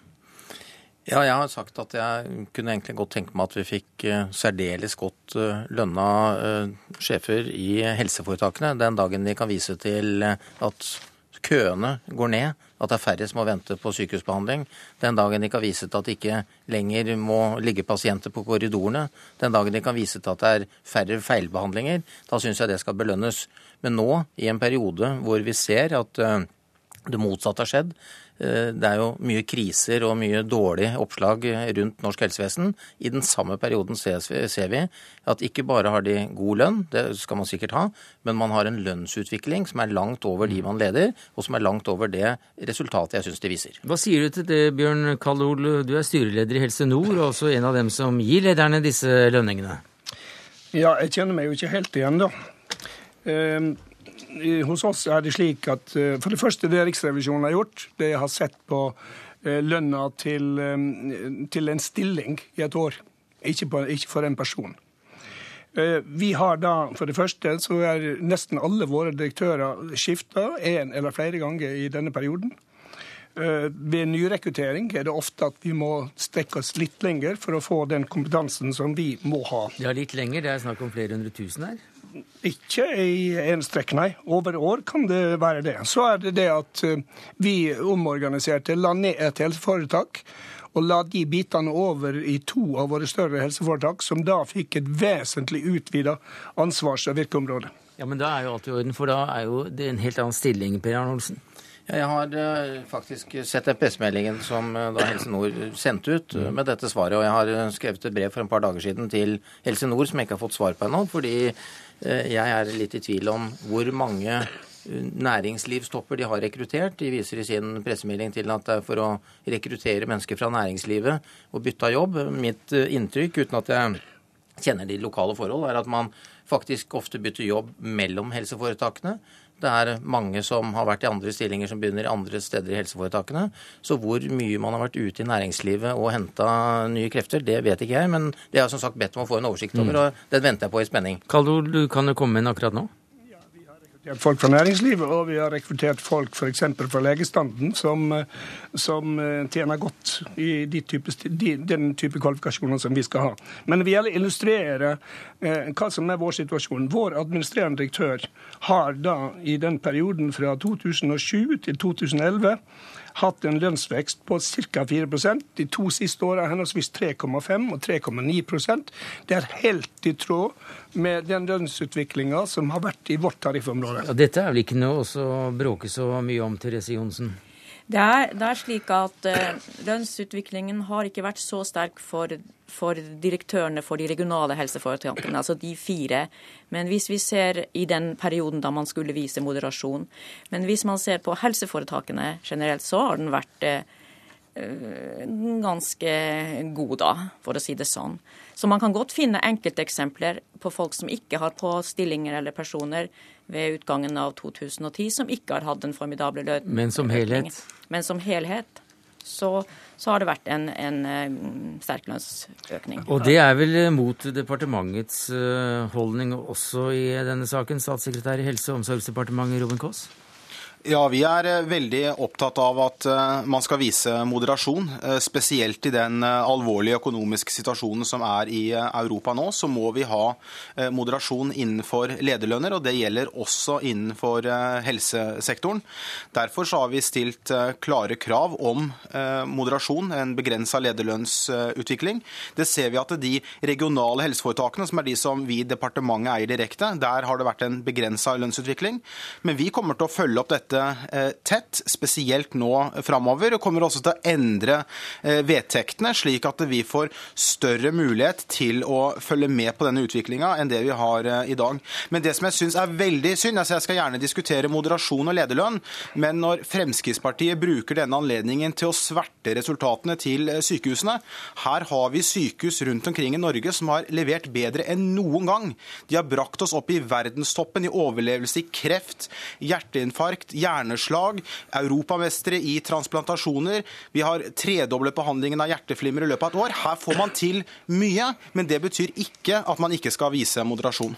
Ja, jeg har sagt at jeg kunne egentlig godt tenke meg at vi fikk uh, særdeles godt uh, lønna uh, sjefer i helseforetakene den dagen de kan vise til at køene går ned, at det er færre som må vente på sykehusbehandling. Den dagen de kan vise til at det ikke lenger må ligge pasienter på korridorene. Den dagen de kan vise til at det er færre feilbehandlinger. Da syns jeg det skal belønnes. Men nå, i en periode hvor vi ser at det motsatte har skjedd, Eh, det er jo mye kriser og mye dårlig oppslag rundt norsk helsevesen. I den samme perioden ser vi at ikke bare har de god lønn, det skal man sikkert ha, men man har en lønnsutvikling som er langt over de man leder, og som er langt over det resultatet jeg syns de viser. Hva sier du til det, Bjørn Kallol? Du er styreleder i Helse Nord, og også en av dem som gir lederne disse lønningene. Ja, jeg kjenner meg jo ikke helt igjen, da. Um, hos oss er det slik at eh, for det første det Riksrevisjonen har gjort, det har sett på eh, lønna til, eh, til en stilling i et år, ikke, på, ikke for en person. Vi har da, For det første så er nesten alle våre direktører skifta en eller flere ganger i denne perioden. Ved nyrekruttering er det ofte at vi må strekke oss litt lenger for å få den kompetansen som vi må ha. Ja, litt lenger? Det er snakk om flere hundre tusen her? Ikke i en strekk, nei. Over år kan det være det. Så er det det at eh, vi omorganiserte, la ned et helseforetak. Og la de bitene over i to av våre større helseforetak, som da fikk et vesentlig utvida ansvars- og virkeområde. Ja, Men da er jo alt i orden, for da er jo det en helt annen stilling, Per Arne Olsen? Ja, jeg har uh, faktisk sett den pressemeldingen som uh, da Helse Nord sendte ut uh, med dette svaret. Og jeg har skrevet et brev for en par dager siden til Helse Nord som jeg ikke har fått svar på ennå. Fordi Eh, jeg er litt i tvil om hvor mange eh, næringslivstopper de har rekruttert. De viser i sin pressemelding til at det er for å rekruttere mennesker fra næringslivet og bytte av jobb. Mitt eh, inntrykk, uten at jeg kjenner de lokale forhold, er at man faktisk ofte bytter jobb mellom helseforetakene. Det er mange som har vært i andre stillinger som begynner andre steder i helseforetakene. Så hvor mye man har vært ute i næringslivet og henta nye krefter, det vet ikke jeg. Men det har jeg som sagt bedt om å få en oversikt over, mm. og den venter jeg på i spenning. Kaldor, du kan jo komme inn akkurat nå? Folk fra næringslivet, og vi har rekruttert folk f.eks. fra legestanden som, som, tjener godt i de type, de, den type kvalifikasjoner som vi skal ha. Men det gjelder å illustrere eh, hva som er vår situasjon. Vår administrerende direktør har da i den perioden fra 2007 til 2011 hatt en lønnsvekst på ca. 4% De to siste årene henholdsvis 3,5 og 3,9 Det er helt i tråd med den lønnsutviklinga som har vært i vårt tariffområde. Ja, dette er vel ikke noe å bråke så mye om, Therese Johnsen? Det er, det er, slik at uh, lønnsutviklingen har ikke vært så sterk for, for, direktørene for de regionale helseforetakene, altså de fire. Men hvis vi ser i den perioden da man skulle vise moderasjon Men hvis man ser på helseforetakene generelt, så har den vært uh, ganske god, da, for å si det sånn. Så man kan godt finne enkelteksempler på folk som ikke har på stillinger eller personer ved utgangen av 2010 som ikke har hatt en formidable lønn. Men som helhet? Men som helhet så, så har det vært en, en, en, sterk lønnsøkning. Og det er vel mot departementets eh, holdning også i denne saken, statssekretær i Helse- og omsorgsdepartementet Robin Koss? Ja, Vi er eh, veldig opptatt av at eh, man skal vise moderasjon. Eh, spesielt i den alvorlige økonomiske situasjonen som er i Europa nå, så må vi ha moderasjon innenfor lederlønner, og det gjelder også innenfor helsesektoren. Derfor har vi stilt klare krav om moderasjon, en begrensa lederlønnsutvikling. Det ser vi at de regionale helseforetakene, som er de som vi i departementet eier direkte, der har det vært en begrensa lønnsutvikling. Men vi kommer til å følge opp dette dette eh, tett, spesielt nå framover. Og kommer også til å endre eh, vedtektene, slik at vi får større mulighet til å følge med på denne utviklinga enn det vi har eh, i dag. Men det som jeg syns er veldig synd, altså jeg skal gjerne diskutere moderasjon og lederlønn, men når Fremskrittspartiet bruker denne anledningen til å sverte resultatene til sykehusene Her har vi sykehus rundt omkring i Norge som har levert bedre enn noen gang. De har brakt oss opp i verdenstoppen i overlevelse i kreft, hjerteinfarkt, hjerneslag, europamestere i transplantasjoner. Vi har tredoblet behandlingen av hjerteflimmer i løpet av et år. Her får man til mye, men det betyr ikke at man ikke skal vise moderasjon.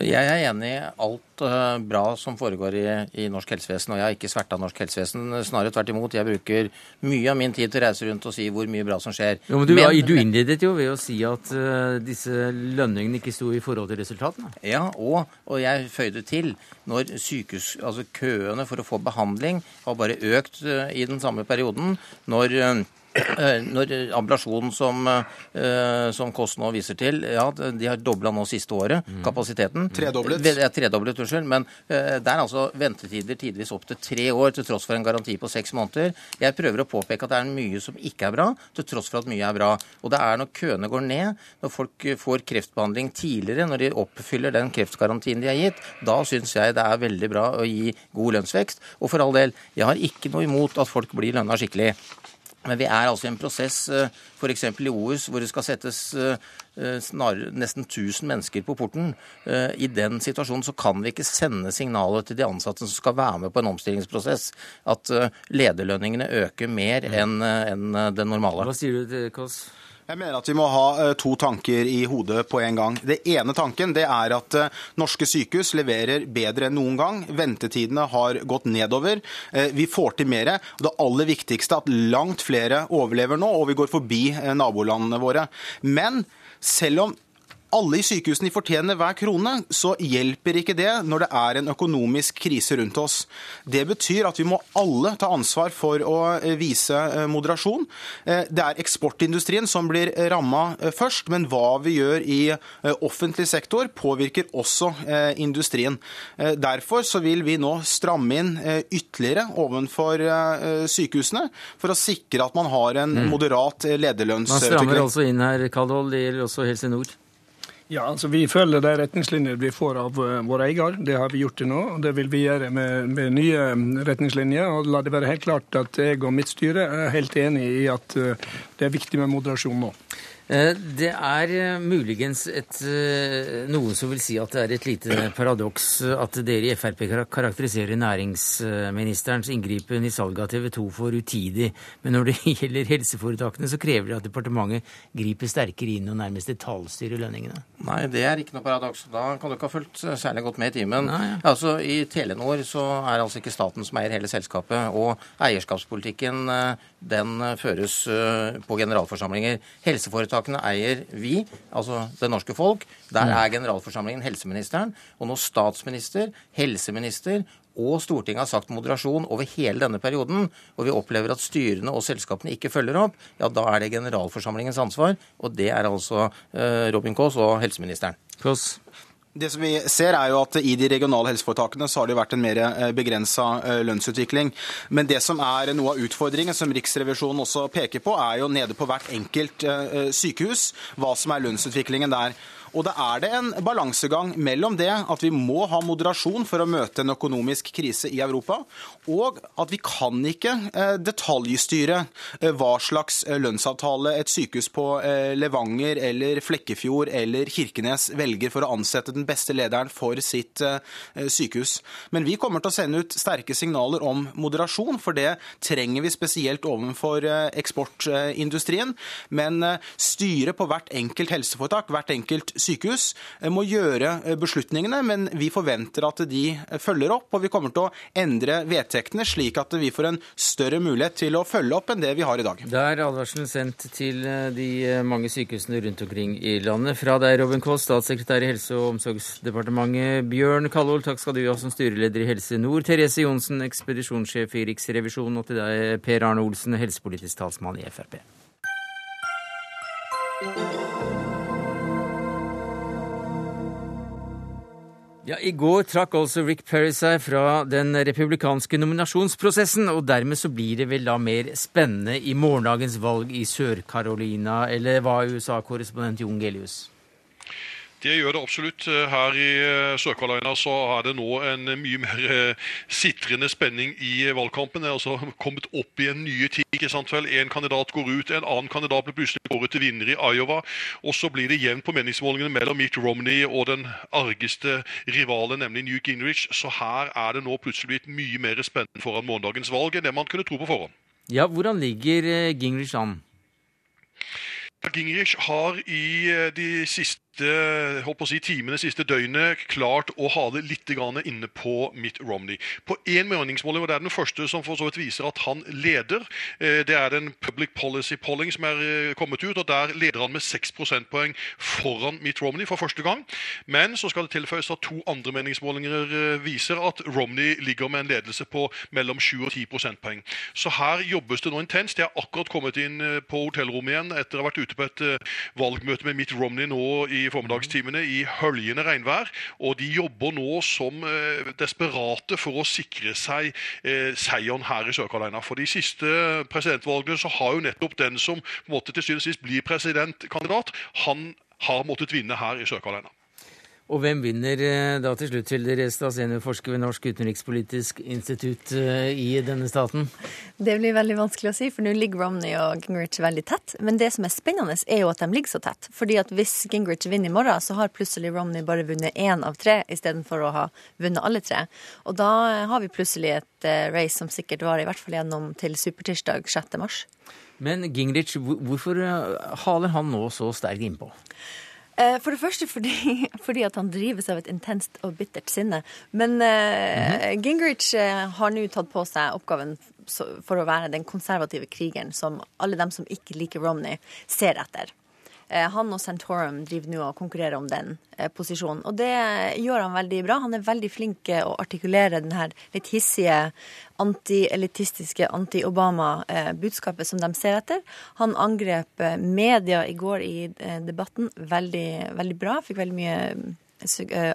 Jeg er enig i alt uh, bra som foregår i, i, norsk helsevesen, og jeg har ikke sverta norsk helsevesen. Snarere tvert imot. Jeg bruker mye av min tid til å reise rundt og si hvor mye bra som skjer. Jo, men du, men, du innledet jo ved å si at uh, disse lønningene ikke sto i forhold til resultatene. Ja, og, og jeg føyde til når sykehus, altså køene for å få behandling har bare økt uh, i den samme perioden. når Eh, når Ablasjon, som, eh, som Kåss nå viser til, ja, de har dobla nå siste året mm. kapasiteten. Tredoblet? Ja, tredoblet, unnskyld. Men uh, det er altså ventetider tidvis opp til tre år, til tross for en garanti på seks måneder. Jeg prøver å påpeke at det er mye som ikke er bra, til tross for at mye er bra. Og det er når køene går ned, når folk får kreftbehandling tidligere, når de oppfyller den kreftgarantien de har gitt, da syns jeg det er veldig bra å gi god lønnsvekst. Og for all del, jeg har ikke noe imot at folk blir lønna skikkelig. Men vi er altså i en prosess eh, f.eks. i OUS hvor det skal settes eh, eh, snarere nesten 1000 mennesker på porten. I den situasjonen så kan vi ikke sende signaler til de ansatte som skal være med på en omstillingsprosess, at lederlønningene øker mer enn den normale. Hva sier du til Kåss? Jeg mener at vi må ha eh, to tanker i hodet på en gang. Det ene tanken det er at eh, norske sykehus leverer bedre enn noen gang. Ventetidene har gått nedover. Eh, vi får til mer. Det aller viktigste er at langt flere overlever nå, og vi går forbi nabolandene våre. Men selv om alle i sykehusene fortjener hver krone, så hjelper ikke det når det er en økonomisk krise rundt oss. Det betyr at vi må alle ta ansvar for å eh, vise eh, moderasjon. Eh, det er eksportindustrien som blir ramma først, men hva vi gjør i offentlig sektor påvirker også industrien. Derfor så vil vi nå stramme inn ytterligere overfor sykehusene, for å sikre at man har en mm. moderat lederlønnsutvikling. Man strammer altså inn her, Kaldhold. Det gjelder også Helse Nord? Ja, altså Vi følger de retningslinjer vi får av uh, vår eier. Det har vi gjort til nå. og Det vil vi gjøre med, med, nye retningslinjer. og La det være helt klart at jeg og mitt styre er helt enig i at uh, det er viktig med moderasjon nå. Eh, det er eh, muligens et, eh, noen som vil si at det er et lite paradoks at dere i Frp karakteriserer næringsministerens inngripen i salget av TV 2 for utidig, men når det gjelder helseforetakene, så krever det at departementet griper sterkere inn og nærmest detaljstyrer lønningene? Nei, det er ikke noe paradoks. Da kan du ikke ha fulgt særlig godt med i timen. Nei, ja. Altså, I Telenor så er altså ikke staten som eier hele selskapet, og eierskapspolitikken den føres på generalforsamlinger. Helseforetakene Helseforetakene eier vi, altså det norske folk. Der mm. er generalforsamlingen helseministeren. Og når statsminister, helseminister og Stortinget har sagt moderasjon over hele denne perioden, og vi opplever at styrene og selskapene ikke følger opp, ja, da er det generalforsamlingens ansvar. Og det er altså eh, Robin Kaas og helseministeren. Kås. Det som vi ser er jo at I de regionale helseforetakene så har det jo vært en mer eh, begrensa eh, lønnsutvikling. Men det som er noe av utfordringen, som Riksrevisjonen også peker på, er jo nede på hvert enkelt eh, sykehus hva som er lønnsutviklingen der. Og det er det en balansegang mellom det at vi må ha moderasjon for å møte en økonomisk krise i Europa, og at vi kan ikke eh, detaljstyre eh, hva slags eh, lønnsavtale et sykehus på Levanger eller Flekkefjord eller Kirkenes velger for å ansette den beste lederen for sitt sykehus. Men vi kommer til å sende ut sterke signaler om moderasjon, for det trenger vi spesielt overfor eksportindustrien. Men styret på hvert enkelt helseforetak, hvert enkelt sykehus eh, må gjøre eh, beslutningene, men vi forventer at de eh, følger opp. Og vi kommer til å endre vedtektene slik at vi får en større mulighet til å følge opp enn det vi har i dag. Det er advarselen sendt til de mange sykehusene rundt omkring i landet. Fra deg, Robin Kvål, statssekretær i Helse- og omsorgsdepartementet. Bjørn Kallol, takk skal du ha som styreleder i Helse Nord. Therese Johnsen, ekspedisjonssjef i Riksrevisjonen. Og til deg, Per Arne Olsen, helsepolitisk talsmann i Frp. Ja, I går trakk altså Rick Perry seg fra den republikanske nominasjonsprosessen, og dermed så blir det vel da mer spennende i morgendagens valg i Sør-Carolina, eller hva, USA-korrespondent Jon Gelius? Det gjør det absolutt. Her i eh, Sør-Carolina så er det nå en mye mer eh, sitrende spenning i valgkampen. Det er altså kommet opp i en nye tid. ikke sant vel? En kandidat går ut, en annen kandidat blir plutselig kåret til vinner i Iowa. Og så blir det jevnt på meningsmålingene mellom Mitt Romney og den argeste rivalen, nemlig New Gingrich. Så her er det nå plutselig blitt mye mer spennende foran morgendagens valg enn det man kunne tro på forhånd. Ja, Hvordan ligger eh, Gingrich an? Gingrich har i de siste, holdt på å si, timene, siste døgnet klart å ha det litt inne på Mitt Romney. På én meningsmåling, og det er den første som for så vidt viser at han leder. Eh, det er den Public Policy Polling som er eh, kommet ut, og der leder han med 6 prosentpoeng foran Mitt Romney for første gang. Men så skal det tilføyes at to andre meningsmålinger eh, viser at Romney ligger med en ledelse på mellom 7 og 10 prosentpoeng. Så her jobbes det nå intenst. Jeg har akkurat kommet inn på hotellrommet igjen etter å ha vært ute på et valgmøte med Mitt Romney nå i formiddagstimene i høljende regnvær. Og de jobber nå som eh, desperate for å sikre seg eh, seieren her i Sør-Carolina. For de siste presidentvalgene så har jo nettopp den som måte til syvende og sist blir presidentkandidat, han har måttet vinne her i Sør-Carolina. Og hvem vinner eh, da til slutt, Hilde Restad, seniorforsker ved Norsk utenrikspolitisk institutt eh, i denne staten? Det blir veldig vanskelig å si, for nå ligger Romney og Gingrich veldig tett. Men det som er spennende, er jo at de ligger så tett. Fordi at hvis Gingrich vinner i morgen, så har plutselig Romney bare vunnet én av tre, istedenfor å ha vunnet alle tre. Og da har vi plutselig et eh, race som sikkert varer i hvert fall gjennom til supertirsdag 6. mars. Men Gingrich, hvorfor haler han nå så sterkt innpå? Eh, for det første fordi, fordi, at han drives av et intenst og bittert sinne. Men mm -hmm. Gingrich eh, har nå tatt på seg oppgaven for å være den konservative krigeren som alle dem som ikke liker Romney, ser etter. Eh, han og Santorum driver nå og konkurrerer om den eh, posisjonen. Og det gjør han veldig bra. Han er veldig flink til å artikulere den her litt hissige, anti-elitistiske, anti-Obama-budskapet som de ser etter. Han angrep eh, media i går i debatten veldig, veldig bra. Fikk veldig mye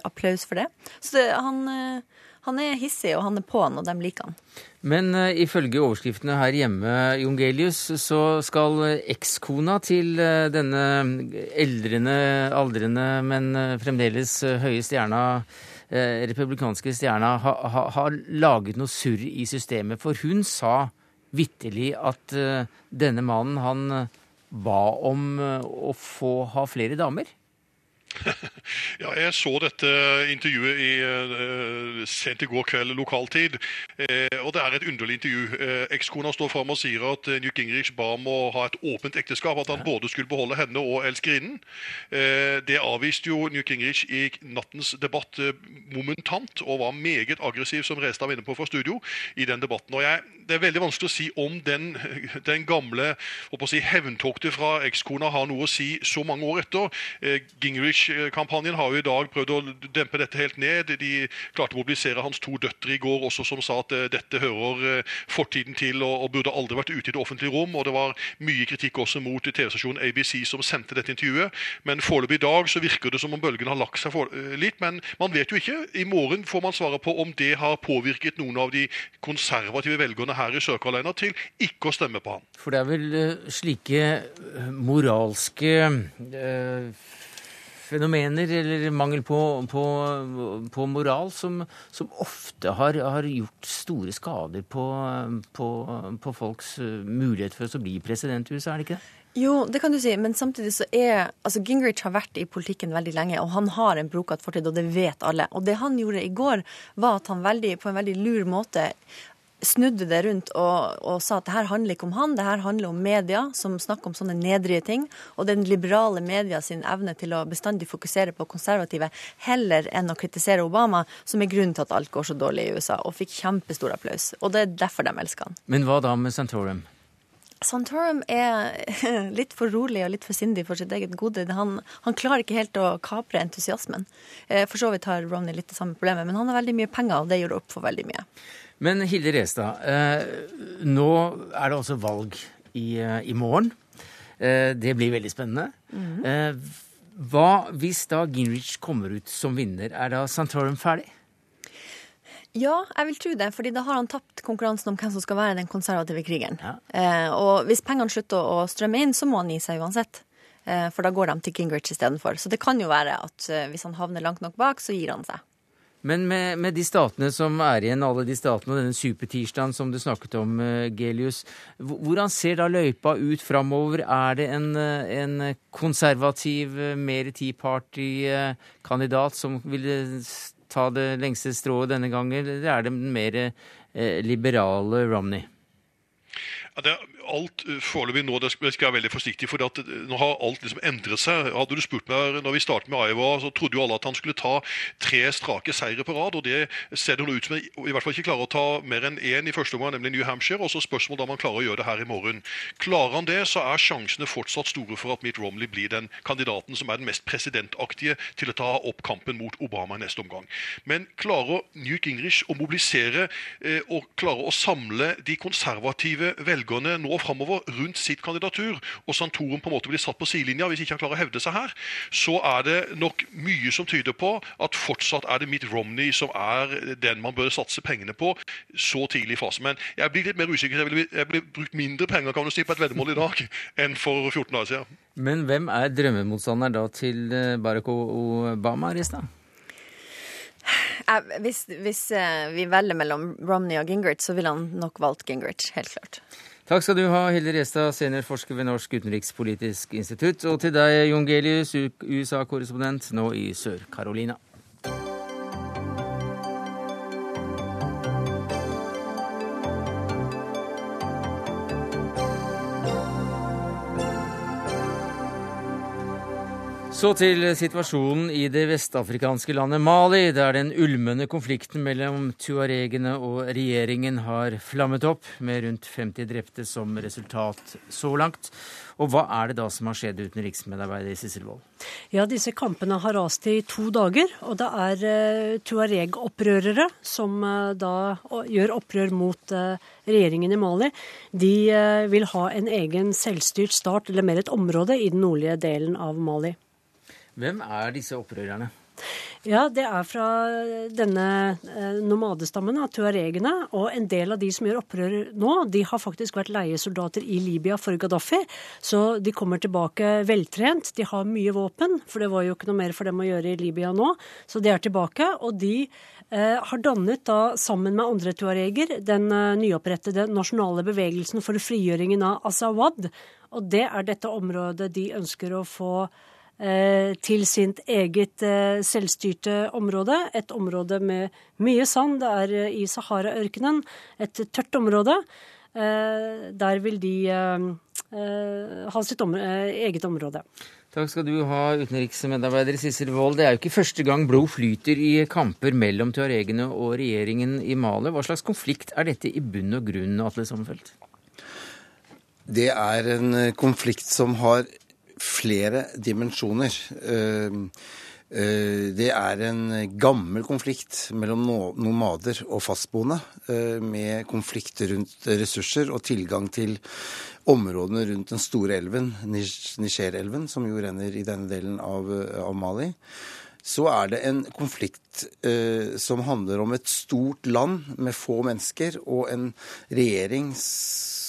applaus for det. Så det, han, han er hissig, og han er på'n, og de liker han. Men uh, ifølge overskriftene her hjemme, Jon Gelius, så skal ekskona til uh, denne eldrende, aldrende, men uh, fremdeles høye stjerna, republikanske stjerna, ha, ha, ha, laget noe surr i systemet. For hun sa vitterlig at denne mannen, han ba om å få ha flere damer? Ja, jeg så dette intervjuet i, uh, sent i går kveld lokaltid. Uh, og Det er et underlig intervju. Uh, Ekskona står fram og sier at Newt Gingrich ba om å ha et åpent ekteskap. At han både skulle beholde henne og elskerinnen. det avviste jo Newt Gingrich i nattens debatt momentant, og var meget aggressiv, som Restad var inne på fra studio, i den debatten. Og jeg, Det er veldig vanskelig å si om den, den gamle si, hevntoktet fra ekskona har noe å si så mange år etter. Gingrich kampanjen har jo i dag prøvd å dempe dette helt ned. De klarte å mobilisere hans to døtre i går også, som sa at eh, dette hører eh, fortiden til og, og burde aldri vært ute i det offentlige rom. Og det var mye kritikk også mot TV-stasjonen ABC som sendte dette intervjuet. Men foreløpig i dag så virker det som om bølgen har lagt seg for, eh, litt. Men man vet jo ikke. I morgen får man svaret på om det har påvirket noen av de konservative velgerne her i Sør-Carolina til ikke å stemme på han. For det er vel slike moralske øh, fenomener eller mangel på, på, på moral som, som ofte har, har, gjort store skader på, på, folks eh, mulighet for å bli president i USA, er det ikke det? Jo, det kan du si, men samtidig så er altså Gingrich har vært i politikken veldig lenge, og han har en broket fortid, og det vet alle. Og det han gjorde i går, var at han veldig, på en veldig lur måte snudde det rundt og, og, sa at det her handler ikke om han, det her handler om media som snakker om sånne nedrige ting. Og den liberale media sin evne til å bestandig fokusere på konservative heller enn å kritisere Obama, som er grunnen til at alt går så dårlig i USA, og fikk kjempestor applaus. Og det er derfor de elsker han. Men hva da med Santorum? Santorum er litt for rolig og litt for sindig for sitt eget gode. Han, han klarer ikke helt å kapre entusiasmen. Eh, for så vidt har Romney litt det samme problemet, men han har veldig mye penger, og det gjør opp for veldig mye. Men Hilde Restad, eh, nå er det også valg i, eh, i morgen. Eh, det blir veldig spennende. Mm. Hva hvis da Gingrich kommer ut som vinner? Er da Santorum ferdig? Ja, jeg vil tro det. fordi da har han tapt konkurransen om hvem som skal være den konservative krigeren. Ja. Eh, og hvis pengene slutter å strømme inn, så må han gi seg uansett. Eh, for da går de til Gingrich istedenfor. Så det kan jo være at eh, hvis han havner langt nok bak, så gir han seg. Men med, med, de statene som er igjen, alle de statene og denne supertirsdagen som du snakket om, uh, Gelius, hvordan ser da løypa ut framover? Er det en, eh, en konservativ, uh, mer Tea Party-kandidat som vil ta det lengste strået denne gangen, eller er det den mer liberale Romney? Ja, det alt eh, foreløpig nå det skal jeg være veldig forsiktig, for at, eh, nå har alt liksom endret seg. Hadde du spurt meg når vi startet med Aiva, så trodde jo alle at han skulle ta tre strake seire på rad. og Det ser det nå ut som i hvert fall ikke klarer å ta mer enn én i første omgang, nemlig New Hampshire. Og så Spørsmålet om han klarer å gjøre det her i morgen. Klarer han det, så er sjansene fortsatt store for at Mitt Romley blir den kandidaten som er den mest presidentaktige til å ta opp kampen mot Obama i neste omgang. Men klarer Newt Gingrich å mobilisere eh, og klarer å samle de konservative velgerne nå framover rundt sitt kandidatur, og Santorum på en måte blir satt på sidelinja hvis ikke han klarer å hevde seg her, så er det nok mye som tyder på at fortsatt er det Mitt Romney som er den man bør satse pengene på så tidlig i fasen. Men jeg blir litt mer usikker. Jeg blir, jeg blir brukt mindre penger kan du si, på et veddemål i dag enn for 14 dager siden. Men hvem er drømmemotstanderen da til eh, Barack Obama, Rista? Hvis, hvis, eh, vi velger mellom Romney og Gingrich, så ville han nok valgt Gingrich, helt klart. Takk skal du ha, Hilde Restad, seniorforsker ved Norsk utenrikspolitisk institutt. Og til deg, Jon Gelius, USA-korrespondent nå i Sør-Carolina. Så til situasjonen i det vestafrikanske landet Mali, der den ulmende konflikten mellom tuaregene og regjeringen har flammet opp, med rundt 50 drepte som resultat så langt. Og hva er det da som har skjedd, utenriksmedarbeider Sissel Wold? Ja, disse kampene har rast i to dager, og det er uh, tuareg-opprørere som uh, da gjør opprør mot uh, regjeringen i Mali. De vil ha en egen selvstyrt start, eller mer et område, i den nordlige delen av Mali. Hvem er disse opprørerne? Ja, det er fra denne eh, nomadestammen tuaregene. Og en del av de som gjør opprør nå, de har faktisk vært leiesoldater i Libya for Gaddafi. Så de kommer tilbake veltrent. De har mye våpen, for det var jo ikke noe mer for dem å gjøre i Libya nå. Så de er tilbake. Og de eh, har dannet da, sammen med andre tuareger, den eh, nyopprettede nasjonale bevegelsen for frigjøringen av Asawad. Og det er dette området de ønsker å få eh, til sitt eget eh, selvstyrte område. Et område med mye sand. Det er eh, i Sahara-ørkenen. Et tørt område. Eh, der vil de eh, eh, ha sitt eget område. Takk skal du ha, utenriksmedarbeider Sissel Wold. Det er jo ikke første gang blod flyter i kamper mellom tuaregene og regjeringen i Mali. Hva slags konflikt er dette i bunn og grunn, Atle Sommerfelt? Det er en eh, konflikt som har flere dimensjoner. Eh, eh, det er en gammel konflikt mellom nomader og fastboende, med konflikt rundt ressurser og tilgang til områdene rundt den store elven, Niger-elven, som jo renner i denne delen av, av Mali så er det en konflikt eh, som handler om et stort land med få mennesker og en regjerings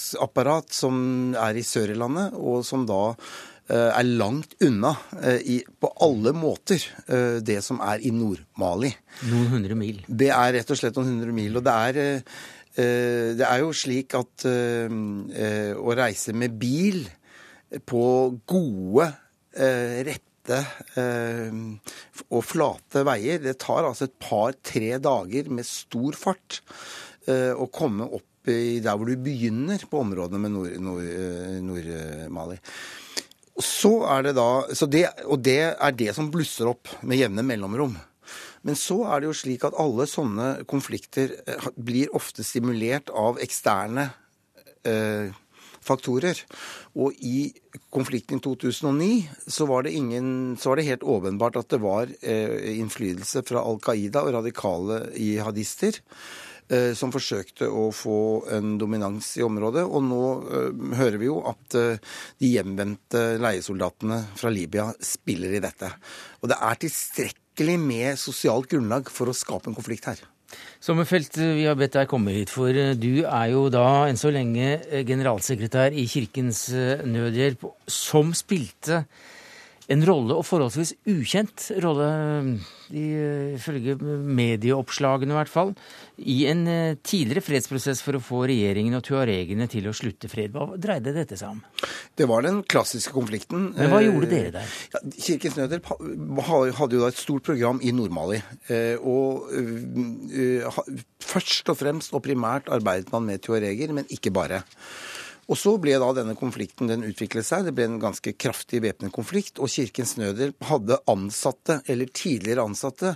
styringsapparat som er i sør i landet, og som da eh, er langt unna eh, i, på alle måter eh, det som er i Nord-Mali. Noen hundre mil? Det er rett og slett noen hundre mil. Og det er, det er jo slik at å reise med bil på gode, rette og flate veier, det tar altså et par-tre dager med stor fart å komme opp i der hvor du begynner på områdene med Nord-Mali. Nord, Nord så er det da, det, og det er det som blusser opp med jevne mellomrom. Men så er det jo slik at alle sånne konflikter eh, blir ofte stimulert av eksterne eh, faktorer. Og i konflikten i 2009 så var det, ingen, så var det helt åpenbart at det var eh, innflytelse fra Al Qaida og radikale jihadister som forsøkte å få en dominans i området. Og nå uh, hører vi jo at uh, de hjemvendte leiesoldatene fra Libya spiller i dette. Og det er tilstrekkelig med sosialt grunnlag for å skape en konflikt her. Sommerfelt, vi har bedt deg komme hit, for du er jo da enn så lenge generalsekretær i Kirkens Nødhjelp, som spilte en rolle, og forholdsvis ukjent rolle, ifølge medieoppslagene i hvert fall, i en eh, tidligere fredsprosess for å få regjeringen og tuaregene til å slutte fred. Hva dreide dette seg om? Det var den klassiske konflikten. Men hva gjorde dere der? Eh, ja, Kirkens Nødhjelp hadde jo da et stort program i Nord-Mali. Eh, og først og fremst og primært arbeidet man med tuareger, men ikke bare. Og så ble da denne konflikten den utviklet seg. Det ble en ganske kraftig væpnet konflikt. Og Kirkens Nødhjelp hadde ansatte, eller tidligere ansatte,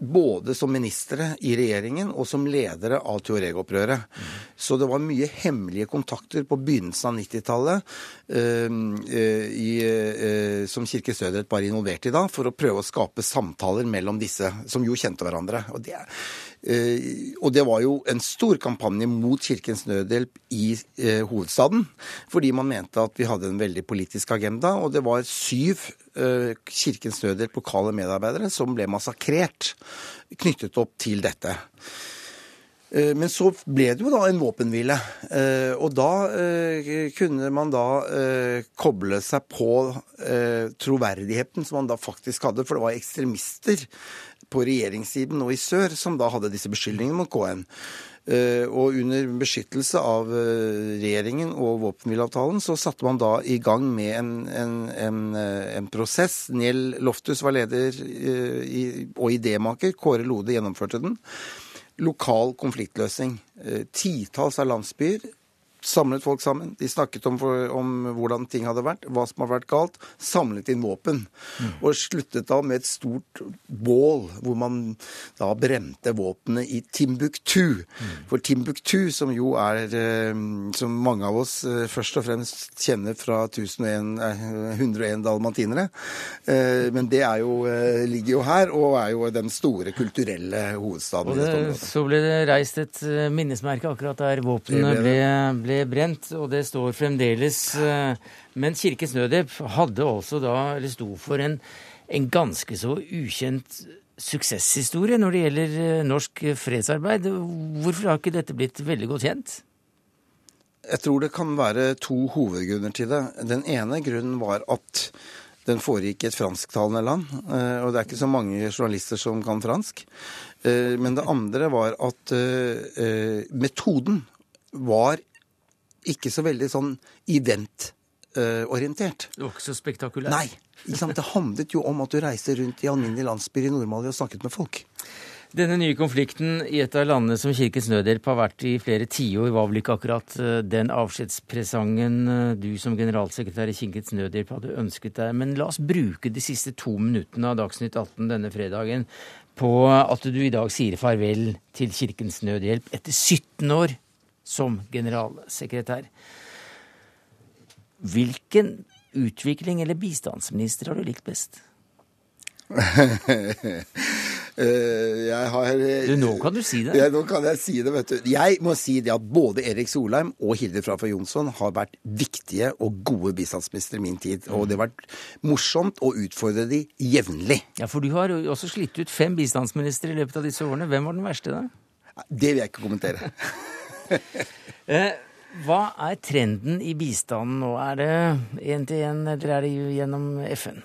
både som ministre i regjeringen og som ledere av Tuareg-opprøret. Mm. Så det var mye hemmelige kontakter på begynnelsen av 90-tallet uh, uh, som Kirkens Stødrett var involvert i da, for å prøve å skape samtaler mellom disse, som jo kjente hverandre. Og det er Eh, og det var jo en stor kampanje mot Kirkens Nødhjelp i eh, hovedstaden. Fordi man mente at vi hadde en veldig politisk agenda. Og det var syv eh, Kirkens Nødhjelp lokale medarbeidere som ble massakrert knyttet opp til dette. Men så ble det jo da en våpenhvile. Og da kunne man da koble seg på troverdigheten som man da faktisk hadde, for det var ekstremister på regjeringssiden og i sør som da hadde disse beskyldningene mot KN. Eh, og under beskyttelse av eh, regjeringen og våpenhvileavtalen så satte man da i gang med en, en, en, eh, en prosess. Niel Loftus var leder og idémaker. Kåre Lode gjennomførte den. Lokal konfliktløsning. Titalls av landsbyer samlet folk sammen. De snakket om, om, hvordan ting hadde vært, hva som har vært galt. Samlet inn våpen. Mm. Og sluttet da med et stort bål hvor man da brente våpenet i Timbuktu. Mm. For Timbuktu, som jo er eh, Som mange av oss eh, først og fremst kjenner fra 1001, 101 eh, dalmatinere. Men det er jo, ligger jo her, og er jo den store kulturelle hovedstaden. Og det, så ble det reist et minnesmerke akkurat der våpenet ble, ble ble brent, og det står fremdeles. Eh, men Kirkens Nødhjelp hadde også da, eller sto for en, en ganske så ukjent suksesshistorie når det gjelder eh, norsk fredsarbeid. Hvorfor har ikke dette blitt veldig godt kjent? Jeg tror det kan være to hovedgrunner til det. Den ene grunnen var at den foregikk i et fransktalende land, eh, og det er ikke så mange journalister som kan fransk. Men det andre var at metoden var ikke så veldig sånn event-orientert. Det var ikke så spektakulært? Nei. Det handlet jo om at du reiste rundt i alminnelige landsbyer i Nord-Mali og snakket med folk. Denne nye konflikten i et av landene som Kirkens Nødhjelp har vært i flere tiår, var vel ikke akkurat eh, den avskjedspresangen eh, du som generalsekretær i Kirkens Nødhjelp hadde ønsket deg. Men la oss bruke de siste to minuttene av Dagsnytt 18 denne fredagen på at du i dag sier farvel til Kirkens Nødhjelp etter 17 år som generalsekretær. Hvilken utvikling eller bistandsminister har du likt best? Eh, jeg har du, Nå kan du si det. Ja, nå kan jeg si det, vet du. Jeg må si det at både Erik Solheim og Hilde Frafjord Jonsson har vært viktige og gode bistandsministre i min tid. Og det har vært morsomt å utfordre de jevnlig. Ja, For du har også slitt ut fem bistandsministre i løpet av disse årene. Hvem var den verste, da? Det vil jeg ikke kommentere. Eh, hva er trenden i bistanden nå? Er det én til én, eller er det gjennom FN?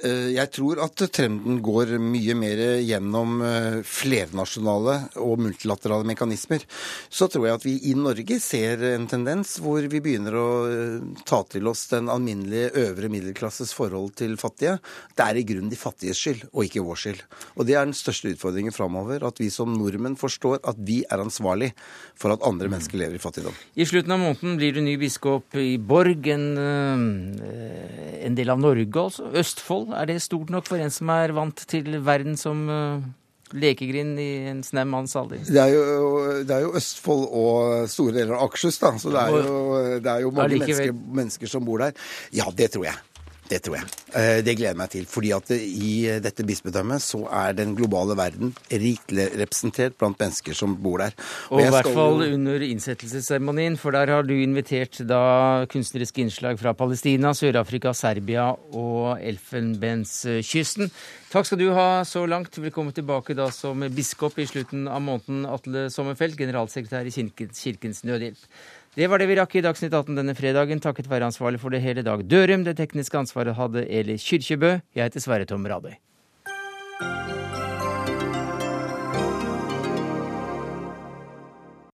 Eh, jeg tror at trenden går mye mer gjennom eh, flernasjonale og multilaterale mekanismer. Så tror jeg at vi i Norge ser en tendens hvor vi begynner å eh, ta til oss den alminnelige øvre middelklasses forhold til fattige. Det er i grunnen de fattiges skyld, og ikke vår skyld. Og det er den største utfordringen framover. At vi som nordmenn forstår at vi er ansvarlig for at andre mennesker lever i fattigdom. I slutten av måneden blir du ny biskop i Borg, en, en del av Norge altså. Østfold er det stort nok for en som er vant til verden som uh, lekegrind i en snau manns alder? Det er, jo, det er, jo, Østfold og store deler av Akershus, da. Så det er jo, det er jo mange mennesker, mennesker som bor der. Ja, det tror jeg. Det tror jeg. Eh, det gleder jeg meg til. fordi at i dette bispedømmet så er den globale verden rikelig representert blant mennesker som bor der. Og, og i hvert fall jo... under innsettelsesseremonien, for der har du invitert da kunstneriske innslag fra Palestina, Sør-Afrika, Serbia og Elfenbenskysten. Takk skal du ha så langt. Velkommen tilbake da som biskop i slutten av måneden, Atle Sommerfelt, generalsekretær i Kirkens Nødhjelp. Det var det vi rakk i Dagsnytt 18 denne fredagen, takket være ansvarlig for det hele Dag Dørum. Det tekniske ansvaret hadde Eli Kyrkjebø. Jeg heter Sverre Tom Radøy.